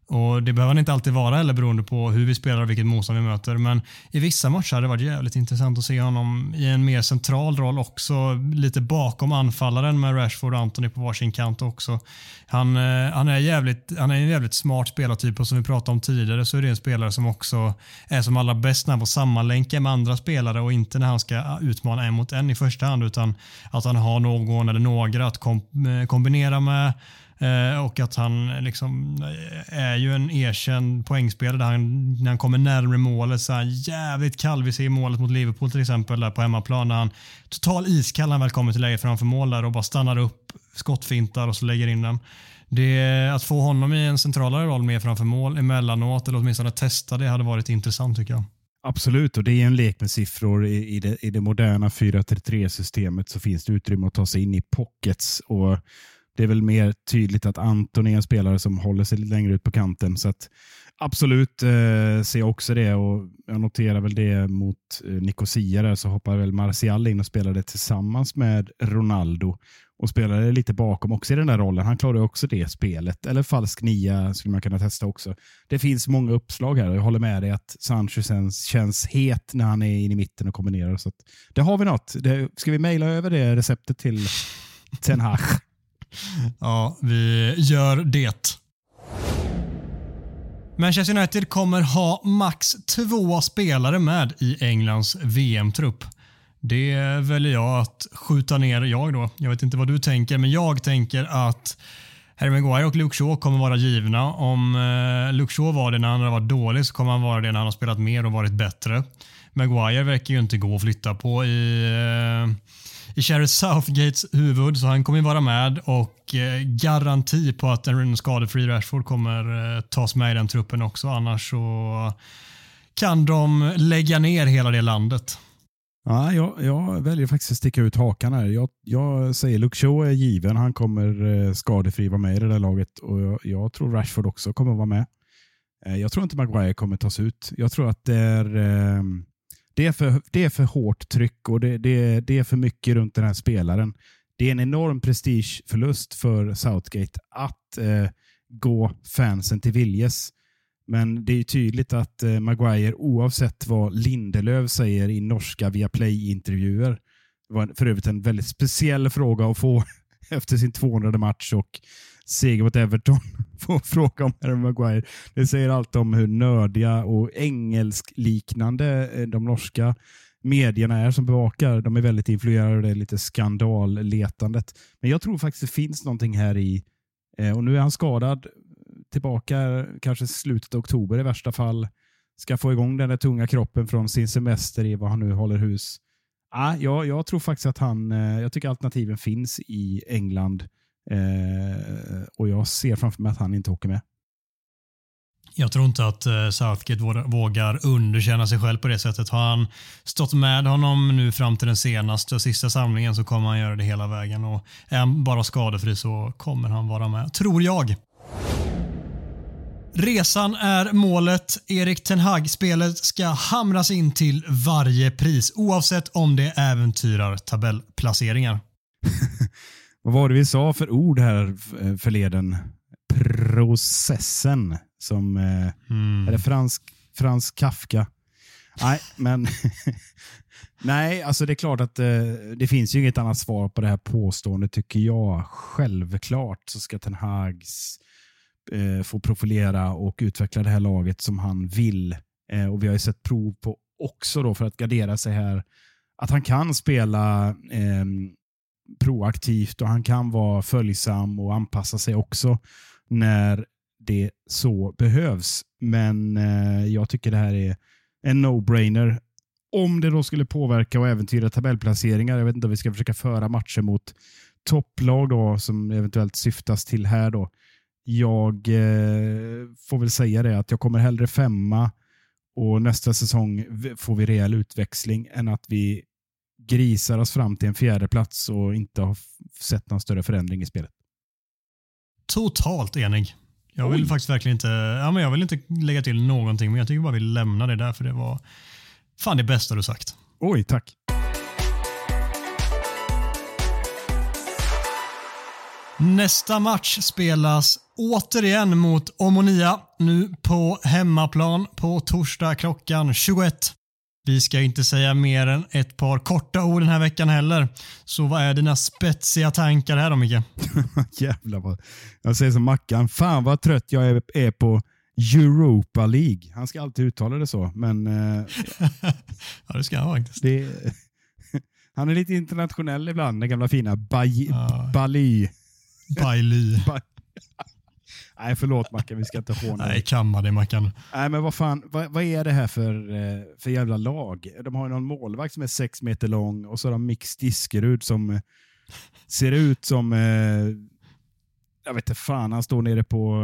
S2: Och Det behöver han inte alltid vara eller beroende på hur vi spelar och vilket motstånd vi möter. Men i vissa matcher hade det varit jävligt intressant att se honom i en mer central roll också. Lite bakom anfallaren med Rashford och Anthony på varsin kant också. Han, eh, han, är, jävligt, han är en jävligt smart spelartyp och som vi pratade om tidigare så är det en spelare som också är som allra bäst när han får sammanlänka med andra spelare och inte när han ska utmana en mot en i första hand utan att han har någon eller några att kom, eh, kombinera med Eh, och att han liksom är ju en erkänd poängspelare han, när han kommer närmare målet så är han jävligt kall. Vi ser målet mot Liverpool till exempel där på hemmaplan när han total iskall när han väl kommer till läge framför mål där och bara stannar upp, skottfintar och så lägger in den. Det, att få honom i en centralare roll mer framför mål emellanåt eller åtminstone testa det hade varit intressant tycker jag.
S1: Absolut, och det är en lek med siffror. I, i, det, i det moderna 4-3-3-systemet så finns det utrymme att ta sig in i pockets. och det är väl mer tydligt att Anton är en spelare som håller sig lite längre ut på kanten. Så att absolut eh, ser jag också det och jag noterar väl det mot eh, Nicosia där så hoppar väl Martial in och spelade tillsammans med Ronaldo. och spelade lite bakom också i den där rollen. Han klarade också det spelet. Eller falsk nia skulle man kunna testa också. Det finns många uppslag här och jag håller med dig att Sancho känns, het när han är inne i mitten och kombinerar. Så det har vi något. Det, ska vi mejla över det receptet till Ten Hag?
S2: Ja, vi gör det. Manchester United kommer ha max två spelare med i Englands VM-trupp. Det väljer jag att skjuta ner jag då. Jag vet inte vad du tänker, men jag tänker att Harry Maguire och Luke Shaw kommer vara givna. Om eh, Luke Shaw var det när han var dålig så kommer han vara det när han har spelat mer och varit bättre. Maguire verkar ju inte gå att flytta på i, eh, i Sherry Southgates huvud så han kommer vara med och eh, garanti på att en skadefri Rashford kommer eh, tas med i den truppen också. Annars så kan de lägga ner hela det landet.
S1: Ja, jag, jag, väljer faktiskt att sticka ut hakan här. Jag, jag säger Luke Shaw är given. Han kommer eh, skadefri vara med i det där laget och jag, jag tror Rashford också kommer vara med. Eh, jag tror inte Maguire kommer tas ut. Jag tror att det är, eh, det är, för, det är för hårt tryck och det, det, det är för mycket runt den här spelaren. Det är en enorm prestigeförlust för Southgate att eh, gå fansen till viljes. Men det är tydligt att eh, Maguire, oavsett vad Lindelöf säger i norska Viaplay-intervjuer, det var för övrigt en väldigt speciell fråga att få efter sin 200 match och seger mot Everton. Få fråga om Harry Maguire. Det säger allt om hur nördiga och engelskliknande eh, de norska medierna är som bevakar. De är väldigt influerade av det lite skandalletandet. Men jag tror faktiskt det finns någonting här i, eh, och nu är han skadad tillbaka kanske slutet av oktober i värsta fall. Ska få igång den där tunga kroppen från sin semester i vad han nu håller hus. Ah, jag, jag tror faktiskt att han, eh, jag tycker alternativen finns i England eh, och jag ser framför mig att han inte åker med.
S2: Jag tror inte att eh, Southgate vågar underkänna sig själv på det sättet. Har han stått med honom nu fram till den senaste sista samlingen så kommer han göra det hela vägen. Och är han bara skadefri så kommer han vara med, tror jag. Resan är målet. Erik Ten Hag-spelet ska hamras in till varje pris oavsett om det äventyrar tabellplaceringar.
S1: Vad var det vi sa för ord här förleden? Processen som eh, mm. är det fransk, fransk Kafka. Nej, men nej, alltså det är klart att eh, det finns ju inget annat svar på det här påståendet tycker jag. Självklart så ska Ten Hags eh, få profilera och utveckla det här laget som han vill. Eh, och Vi har ju sett prov på också då för att gardera sig här att han kan spela eh, proaktivt och han kan vara följsam och anpassa sig också när det så behövs. Men eh, jag tycker det här är en no-brainer. Om det då skulle påverka och äventyra tabellplaceringar. Jag vet inte om vi ska försöka föra matcher mot topplag då, som eventuellt syftas till här. då jag eh, får väl säga det att jag kommer hellre femma och nästa säsong får vi rejäl utväxling än att vi grisar oss fram till en fjärde plats och inte har sett någon större förändring i spelet.
S2: Totalt enig. Jag vill Oj. faktiskt verkligen inte, ja, men jag vill inte lägga till någonting, men jag tycker bara vi lämnar det där för det var fan det bästa du sagt.
S1: Oj, tack.
S2: Nästa match spelas återigen mot Omonia nu på hemmaplan på torsdag klockan 21. Vi ska inte säga mer än ett par korta ord den här veckan heller. Så vad är dina spetsiga tankar här då Micke?
S1: Jävlar vad... Jag säger som Mackan, fan vad trött jag är, på Europa League. Han ska alltid uttala det så, men... Eh,
S2: ja, det ska han faktiskt.
S1: Det, han är lite internationell ibland, den gamla fina Baj. Bali.
S2: Bailey.
S1: Nej, förlåt Mackan, vi ska inte håna
S2: Nej, kamma dig Mackan.
S1: Nej, men vad fan, vad, vad, är det här för, eh, för jävla lag? De har ju någon målvakt som är sex meter lång och så har de Mix Diskerud som eh, ser ut som, eh, jag vet inte fan, han står nere på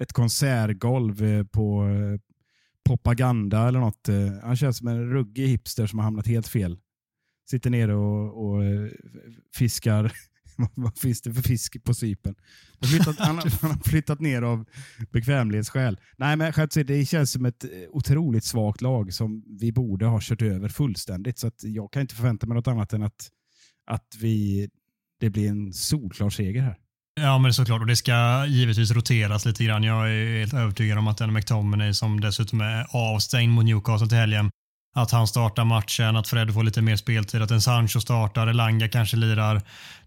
S1: ett konsertgolv på propaganda eller något. Han känns som en ruggig hipster som har hamnat helt fel. Sitter nere och, och fiskar vad finns det för fisk på Cypern? Han, han, han, har flyttat ner av bekvämlighetsskäl. Nej, men det känns som ett eh, otroligt svagt lag som vi borde ha kört över fullständigt. Så jag kan inte förvänta mig något annat än att, att vi det blir en solklar seger här.
S2: Ja, men såklart. Och det ska givetvis roteras lite grann. Jag är helt övertygad om att den McTominay som dessutom är avstängd mot Newcastle till helgen att han startar matchen, att Fred får lite mer speltid, att en Sancho startar, Elanga kanske lirar.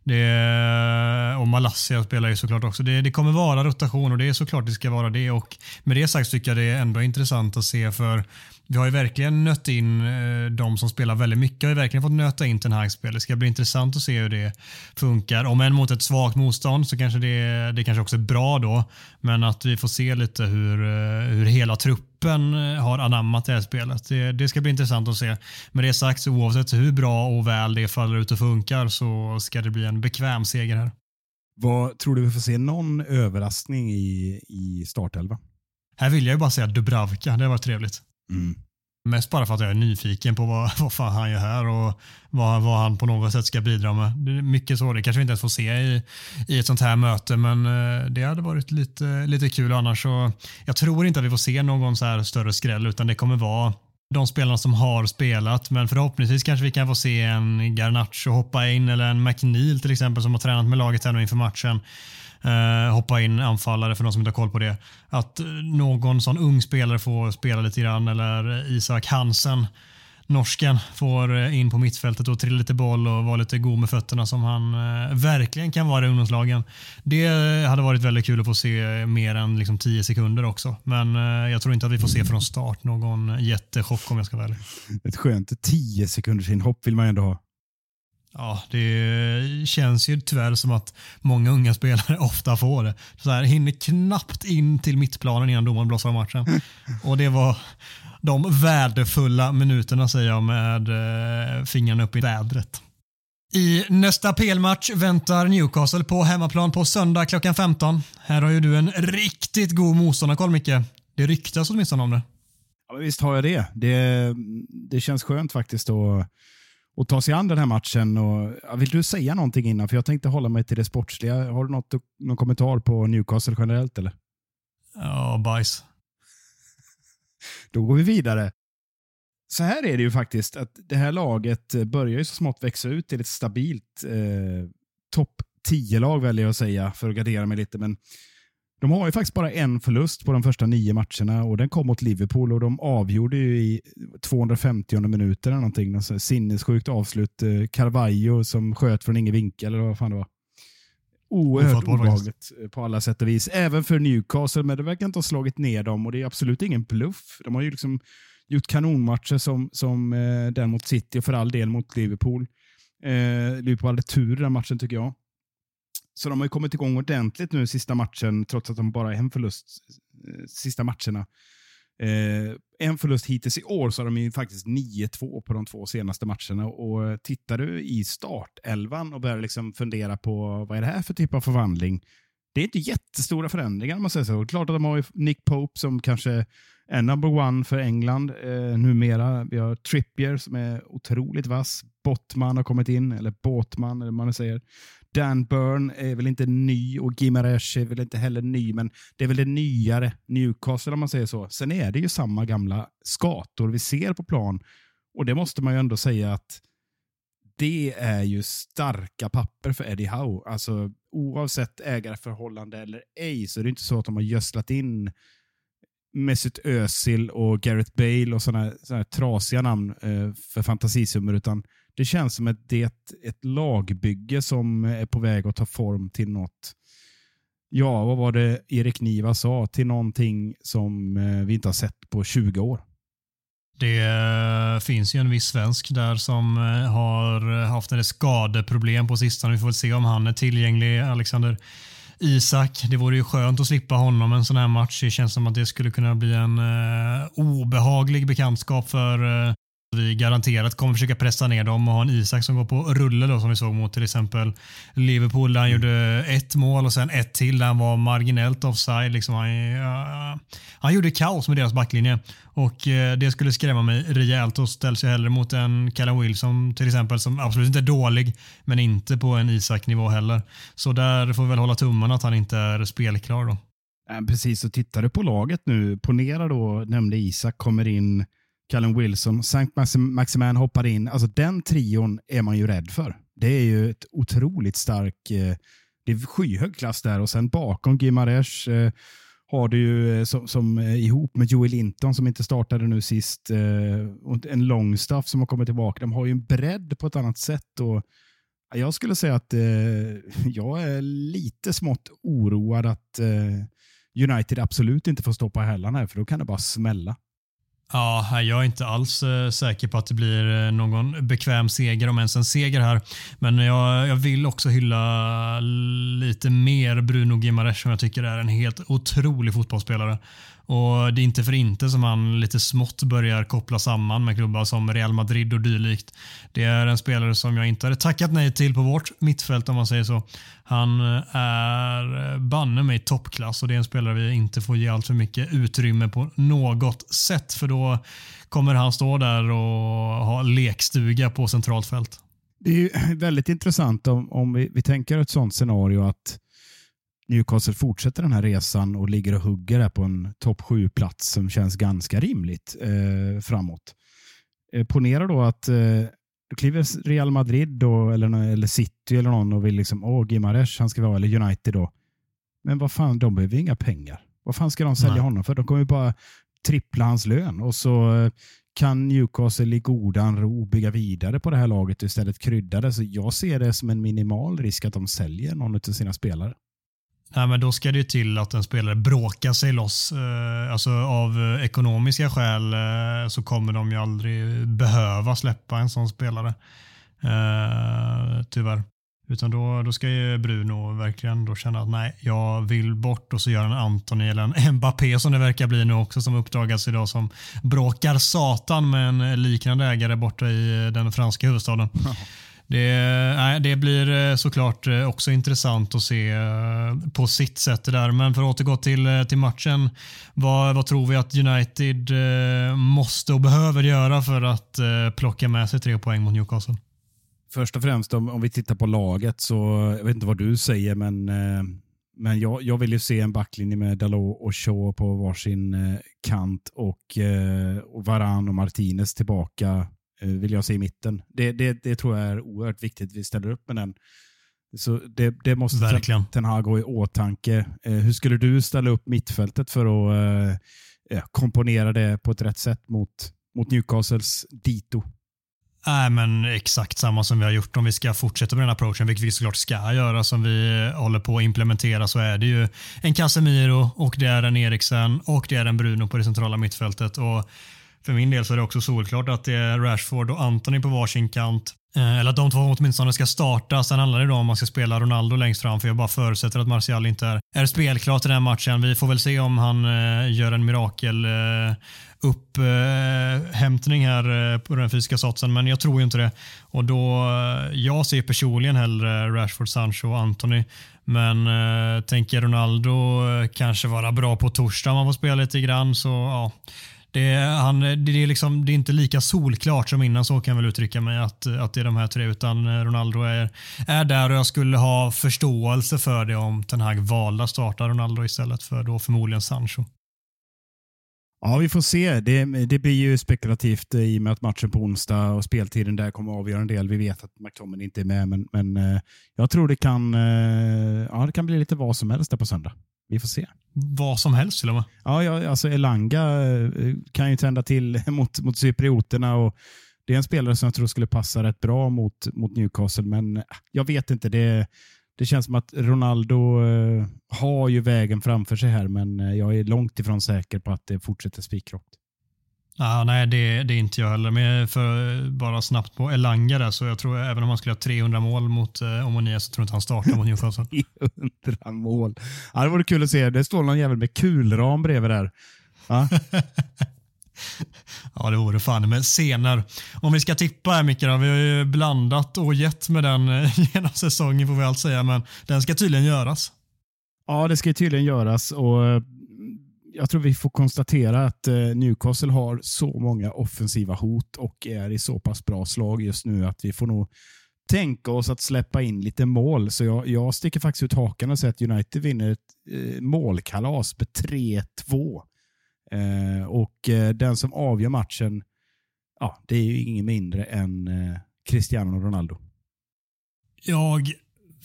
S2: Det, och Malaysia spelar ju såklart också. Det, det, kommer vara rotation och det är såklart det ska vara det. Och med det sagt tycker jag det är ändå intressant att se för vi har ju verkligen nött in eh, de som spelar väldigt mycket. Vi har ju verkligen fått nöta in Ten Hag-spel. Det ska bli intressant att se hur det funkar. Om än mot ett svagt motstånd så kanske det, det kanske också är bra då. Men att vi får se lite hur, eh, hur hela truppen eh, har anammat det här spelet. Det, det ska bli intressant att se. Med det sagt, så oavsett hur bra och väl det faller ut och funkar så ska det bli en bekväm seger här.
S1: Vad Tror du vi får se någon överraskning i, i startelva?
S2: Här vill jag ju bara säga Dubravka. Det var trevligt.
S1: Mm.
S2: Mest bara för att jag är nyfiken på vad, vad fan han gör här och vad, vad han på något sätt ska bidra med. Det är mycket så. Det kanske vi inte ens får se i, i ett sånt här möte men eh, det hade varit lite, lite kul annars. Så jag tror inte att vi får se någon så här större skräll utan det kommer vara de spelarna som har spelat men förhoppningsvis kanske vi kan få se en Garnacho hoppa in eller en McNeil till exempel som har tränat med laget här inför matchen eh, hoppa in anfallare för de som inte har koll på det. Att någon sån ung spelare får spela lite grann eller Isak Hansen norsken får eh, in på mittfältet och trilla lite boll och vara lite god med fötterna som han eh, verkligen kan vara i ungdomslagen. Det hade varit väldigt kul att få se mer än liksom 10 sekunder också. Men eh, jag tror inte att vi får se från start någon jättechock om jag ska vara ärlig.
S1: Ett skönt 10 sekunders inhopp vill man ändå ha.
S2: Ja, det känns ju tyvärr som att många unga spelare ofta får det. Så här, hinner knappt in till mittplanen innan domaren blåser av matchen. Och det var de värdefulla minuterna säger jag med eh, fingrarna upp i vädret. I nästa PL-match väntar Newcastle på hemmaplan på söndag klockan 15. Här har ju du en riktigt god motståndarkoll Micke. Det ryktas åtminstone om det.
S1: Ja, visst har jag det. Det, det känns skönt faktiskt att och ta sig an den här matchen. Och, vill du säga någonting innan? För jag tänkte hålla mig till det sportsliga. Har du något, någon kommentar på Newcastle generellt? eller?
S2: Ja, bajs.
S1: Då går vi vidare. Så här är det ju faktiskt, att det här laget börjar ju så smått växa ut till ett stabilt eh, topp 10-lag väljer jag att säga, för att gardera mig lite. Men de har ju faktiskt bara en förlust på de första nio matcherna och den kom mot Liverpool och de avgjorde ju i 250 minuter eller någonting. Alltså, sinnessjukt avslut. Eh, Carvalho som sköt från ingen vinkel eller vad fan det var. Oerhört obehagligt eh, på alla sätt och vis. Även för Newcastle, men det verkar inte ha slagit ner dem och det är absolut ingen bluff. De har ju liksom gjort kanonmatcher som, som eh, den mot City och för all del mot Liverpool. Eh, Liverpool hade tur i den matchen tycker jag. Så de har kommit igång ordentligt nu sista matchen, trots att de bara är en förlust eh, sista matcherna. Eh, en förlust hittills i år så har de ju faktiskt 9-2 på de två senaste matcherna. Och eh, Tittar du i startelvan och börjar liksom fundera på vad är det här för typ av förvandling? Det är inte jättestora förändringar om man säger så. Klart att de har Nick Pope som kanske är number one för England eh, numera. Vi har Trippier som är otroligt vass. Bottman har kommit in, eller Båtman eller vad man säger. Dan Burn är väl inte ny och Gimaresh är väl inte heller ny, men det är väl det nyare Newcastle om man säger så. Sen är det ju samma gamla skator vi ser på plan och det måste man ju ändå säga att det är ju starka papper för Eddie Howe. Alltså oavsett ägarförhållande eller ej så är det inte så att de har gödslat in Mesut Özil och Gareth Bale och sådana, här trasiga namn eh, för fantasisummor, utan det känns som att det är ett, ett lagbygge som är på väg att ta form till något. Ja, vad var det Erik Niva sa? Till någonting som eh, vi inte har sett på 20 år.
S2: Det eh, finns ju en viss svensk där som eh, har haft en skadeproblem på sistone. Vi får väl se om han är tillgänglig. Alexander Isak. Det vore ju skönt att slippa honom en sån här match. Det känns som att det skulle kunna bli en obehaglig bekantskap för vi garanterat kommer försöka pressa ner dem och ha en Isak som går på rulle då, som vi såg mot till exempel Liverpool där han mm. gjorde ett mål och sen ett till där han var marginellt offside. Liksom han, uh, han gjorde kaos med deras backlinje och uh, det skulle skrämma mig rejält och ställs jag hellre mot en Callum Wilson till exempel som absolut inte är dålig men inte på en Isak-nivå heller. Så där får vi väl hålla tummarna att han inte är spelklar då.
S1: Precis, och tittar du på laget nu, ponera då, nämnde Isak, kommer in Callum Wilson, Sankt Maximan hoppar in. Alltså den trion är man ju rädd för. Det är ju ett otroligt stark, eh, det är skyhög klass där och sen bakom Gimaresh eh, har du ju eh, som, som eh, ihop med Joel Linton som inte startade nu sist eh, och en Longstaff som har kommit tillbaka. De har ju en bredd på ett annat sätt. och jag skulle säga att eh, jag är lite smått oroad att United absolut inte får stå på hällarna här för då kan det bara smälla.
S2: Ja, jag är inte alls eh, säker på att det blir eh, någon bekväm seger, om ens en seger här. Men jag, jag vill också hylla lite mer Bruno Gimares som jag tycker är en helt otrolig fotbollsspelare. Och Det är inte för inte som han lite smått börjar koppla samman med klubbar som Real Madrid och dylikt. Det är en spelare som jag inte hade tackat nej till på vårt mittfält om man säger så. Han är banne mig toppklass och det är en spelare vi inte får ge allt för mycket utrymme på något sätt för då kommer han stå där och ha lekstuga på centralt fält.
S1: Det är väldigt intressant om, om vi, vi tänker ett sånt scenario att Newcastle fortsätter den här resan och ligger och hugger där på en topp 7-plats som känns ganska rimligt eh, framåt. Eh, ponera då att eh, då kliver Real Madrid då, eller, eller City eller någon och vill liksom, åh, Gimaresh, han ska vara, eller United då. Men vad fan, de behöver inga pengar. Vad fan ska de sälja Nej. honom för? De kommer ju bara trippla hans lön och så eh, kan Newcastle i godan ro bygga vidare på det här laget och istället krydda det. Så jag ser det som en minimal risk att de säljer någon av sina spelare.
S2: Nej, men då ska det ju till att en spelare bråkar sig loss. Eh, alltså av eh, ekonomiska skäl eh, så kommer de ju aldrig behöva släppa en sån spelare. Tyvärr. Utan då, då ska ju Bruno verkligen då känna att nej, jag vill bort och så gör en Antoni eller en Mbappé som det verkar bli nu också som uppdagas idag som bråkar satan med en liknande ägare borta i den franska huvudstaden. Det, det blir eh, såklart eh, också intressant att se eh, på sitt sätt det där. Men för att återgå till, till matchen. Vad, vad tror vi att United måste och behöver göra för att plocka med sig tre poäng mot Newcastle?
S1: Först och främst om, om vi tittar på laget så, jag vet inte vad du säger, men, men jag, jag vill ju se en backlinje med Dalot och Shaw på varsin kant och, och Varan och Martinez tillbaka vill jag se i mitten. Det, det, det tror jag är oerhört viktigt att vi ställer upp med den. Så det, det måste Verkligen. Ten Hag ha i åtanke. Eh, hur skulle du ställa upp mittfältet för att eh, komponera det på ett rätt sätt mot, mot Newcastles dito?
S2: Nej, men exakt samma som vi har gjort om vi ska fortsätta med den approachen, vilket vi såklart ska göra som vi håller på att implementera så är det ju en Casemiro och det är en Eriksen och det är en Bruno på det centrala mittfältet. Och för min del så är det också solklart att det är Rashford och Anthony på varsin kant. Eh, eller att de två åtminstone ska starta. Sen handlar det då om man ska spela Ronaldo längst fram för jag bara förutsätter att Martial inte är, är spelklar till den matchen. Vi får väl se om han eh, gör en mirakel eh, upphämtning eh, här eh, på den fysiska satsen men jag tror ju inte det. Och då, eh, jag ser personligen hellre Rashford, Sancho och Anthony. Men eh, tänker Ronaldo kanske vara bra på torsdag om han får spela lite grann så ja det är, han, det, är liksom, det är inte lika solklart som innan så kan jag väl uttrycka mig att, att det är de här tre utan eh, Ronaldo är, är där och jag skulle ha förståelse för det om Ten Hag valde att starta Ronaldo istället för då förmodligen Sancho.
S1: Ja, vi får se. Det, det blir ju spekulativt eh, i och med att matchen på onsdag och speltiden där kommer att avgöra en del. Vi vet att McTomin inte är med, men, men eh, jag tror det kan, ja, det kan bli lite vad som helst där på söndag. Vi får se.
S2: Vad som helst till och med?
S1: Ja, ja alltså Elanga eh, kan ju tända till mot, mot cyprioterna och det är en spelare som jag tror skulle passa rätt bra mot, mot Newcastle, men jag vet inte. Det, det känns som att Ronaldo eh, har ju vägen framför sig här, men eh, jag är långt ifrån säker på att det fortsätter spikrakt.
S2: Ah, nej, det, det är inte jag heller. Men för bara snabbt på Elanga där, så jag tror även om han skulle ha 300 mål mot eh, Omonia så tror jag inte han startar mot Newcastle.
S1: 300 mål. Ja, det vore kul att se. Det står någon jävel med kulram bredvid där. Ja.
S2: ja, det vore fan med scener. Om vi ska tippa här Micke, vi har ju blandat och gett med den eh, genom säsongen får vi allt säga, men den ska tydligen göras.
S1: Ja, det ska tydligen göras och eh, jag tror vi får konstatera att eh, Newcastle har så många offensiva hot och är i så pass bra slag just nu att vi får nog tänka oss att släppa in lite mål. Så jag, jag sticker faktiskt ut hakan och säger att United vinner ett eh, målkalas med 3-2. Eh, och eh, den som avgör matchen, ja, det är ju ingen mindre än eh, Cristiano Ronaldo.
S2: Jag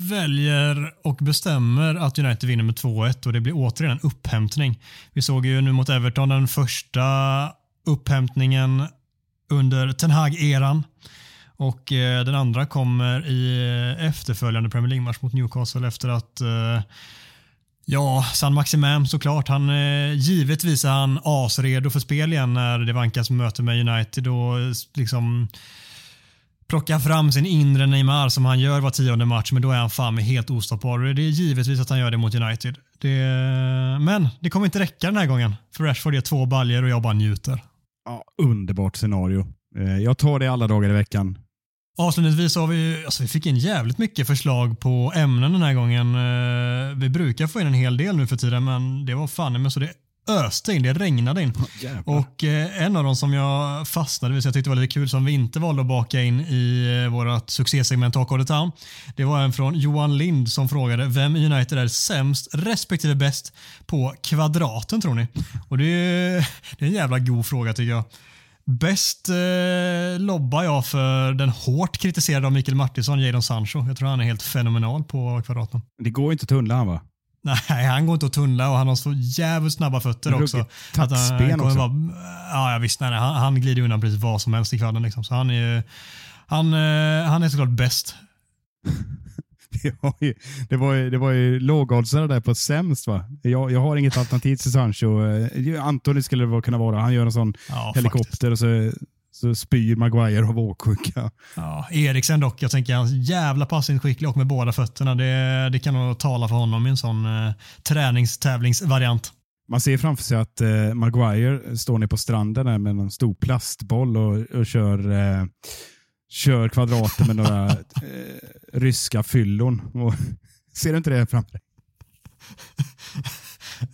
S2: väljer och bestämmer att United vinner med 2-1 och det blir återigen en upphämtning. Vi såg ju nu mot Everton den första upphämtningen under Ten Hag-eran. Och eh, den andra kommer i efterföljande Premier League-match mot Newcastle efter att eh, Ja, San Maximem såklart. Han, eh, givetvis är han asredo för spel igen när det vankas möte med United och eh, liksom plocka fram sin inre Neymar som han gör var tionde match, men då är han fan med helt ostoppbar. Det är givetvis att han gör det mot United. Det, men det kommer inte räcka den här gången. För Rashford är två baljer och jag bara njuter.
S1: Ja, underbart scenario. Eh, jag tar det alla dagar i veckan.
S2: Avslutningsvis har vi, alltså vi fick in jävligt mycket förslag på ämnen den här gången. Eh, vi brukar få in en hel del nu för tiden, men det var fan men så det öste in, det regnade in.
S1: Jävlar.
S2: Och eh, en av dem som jag fastnade vid, som jag tyckte var lite kul, som vi inte valde att baka in i eh, vårt succésegment Talk of the Town. Det var en från Johan Lind som frågade vem i United är sämst respektive bäst på kvadraten tror ni? Och det är, det är en jävla god fråga tycker jag. Bäst eh, lobbar jag för den hårt kritiserade av Mikael Martinsson, Jadon Sancho. Jag tror han är helt fenomenal på kvadraten.
S1: Det går inte att tunnla han va?
S2: Nej, han går inte att tunnla och han har så jävligt snabba fötter
S1: Ruggigt
S2: också.
S1: taktspel
S2: Att han kommer
S1: också.
S2: Vara, ja, visst. Nej, nej, han, han glider undan precis vad som helst i kvadden. Liksom. Så han är, han, eh, han är såklart bäst.
S1: Det var ju, det var ju, det var ju lågoddsare där på sämst va? Jag, jag har inget alternativ till Sancho. Eh, Antoni skulle det kunna vara. Han gör en sån
S2: Ja,
S1: helikopter och så, så spyr Maguire av åksjuka.
S2: Ja, Eriksen dock, jag tänker hans jävla passningsskicklig och med båda fötterna. Det, det kan nog tala för honom i en sån eh, träningstävlingsvariant.
S1: Man ser framför sig att eh, Maguire står nere på stranden där med en stor plastboll och, och kör, eh, kör kvadrater med några eh, ryska fyllon. Och, ser du inte det framför dig?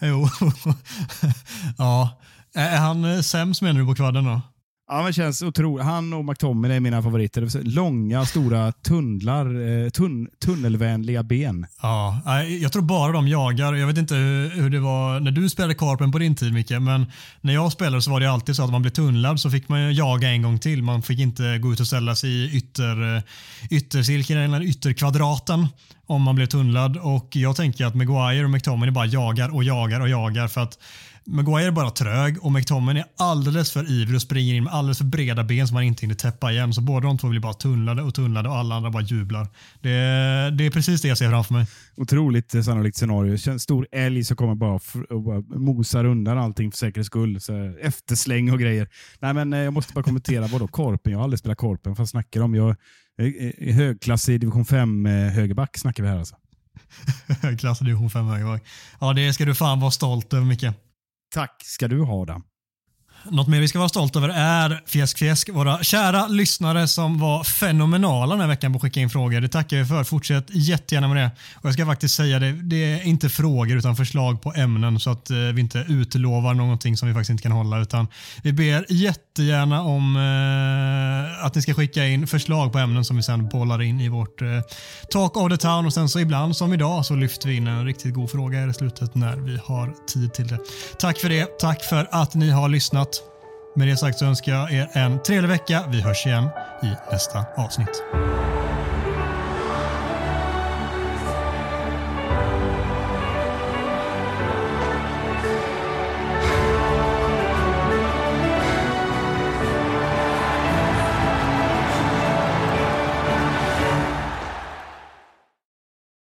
S2: Jo. ja. Är han eh, sämst menar du på kvadden då?
S1: Ja, men känns otroligt. Han och McTominay är mina favoriter. Långa, stora tunnlar, eh, tunn, tunnelvänliga ben.
S2: Ja, jag tror bara de jagar. Jag vet inte hur, det var när du spelade Korpen på din tid Micke, men när jag spelade så var det alltid så att om man blev tunnlad så fick man ju jaga en gång till. Man fick inte gå ut och ställa sig i ytter, eh, yttercirkeln eller ytterkvadraten om man blev tunnlad. Och jag tänker att Maguire och McTominay bara jagar och jagar och jagar för att Maguire är bara trög och McTominay är alldeles för ivrig och springer in med alldeles för breda ben som han inte hinner täppa igen. Så båda de två blir bara tunnlade och tunnlade och alla andra bara jublar. Det, det är precis det jag ser framför mig.
S1: Otroligt sannolikt scenario. Stor älg som kommer bara och bara mosar undan allting för säkerhets skull. Så eftersläng och grejer. Nej, men eh, jag måste bara kommentera. Vadå korpen? Jag har aldrig spelat korpen. Vad snackar om? Jag är högklassig division 5 eh, högerback snackar vi här alltså.
S2: Klass division 5 högerback. Ja, det ska du fan vara stolt över Micke.
S1: Tack ska du ha då.
S2: Något mer vi ska vara stolt över är Fjäsk Fjäsk, våra kära lyssnare som var fenomenala den här veckan på att skicka in frågor. Det tackar vi för. Fortsätt jättegärna med det. Och jag ska faktiskt säga det, det är inte frågor utan förslag på ämnen så att eh, vi inte utlovar någonting som vi faktiskt inte kan hålla utan vi ber jättegärna om eh, att ni ska skicka in förslag på ämnen som vi sen bollar in i vårt eh, Talk of the Town och sen så ibland som idag så lyfter vi in en riktigt god fråga i slutet när vi har tid till det. Tack för det. Tack för att ni har lyssnat. Med det sagt så önskar jag er en trevlig vecka. Vi hörs igen i nästa avsnitt.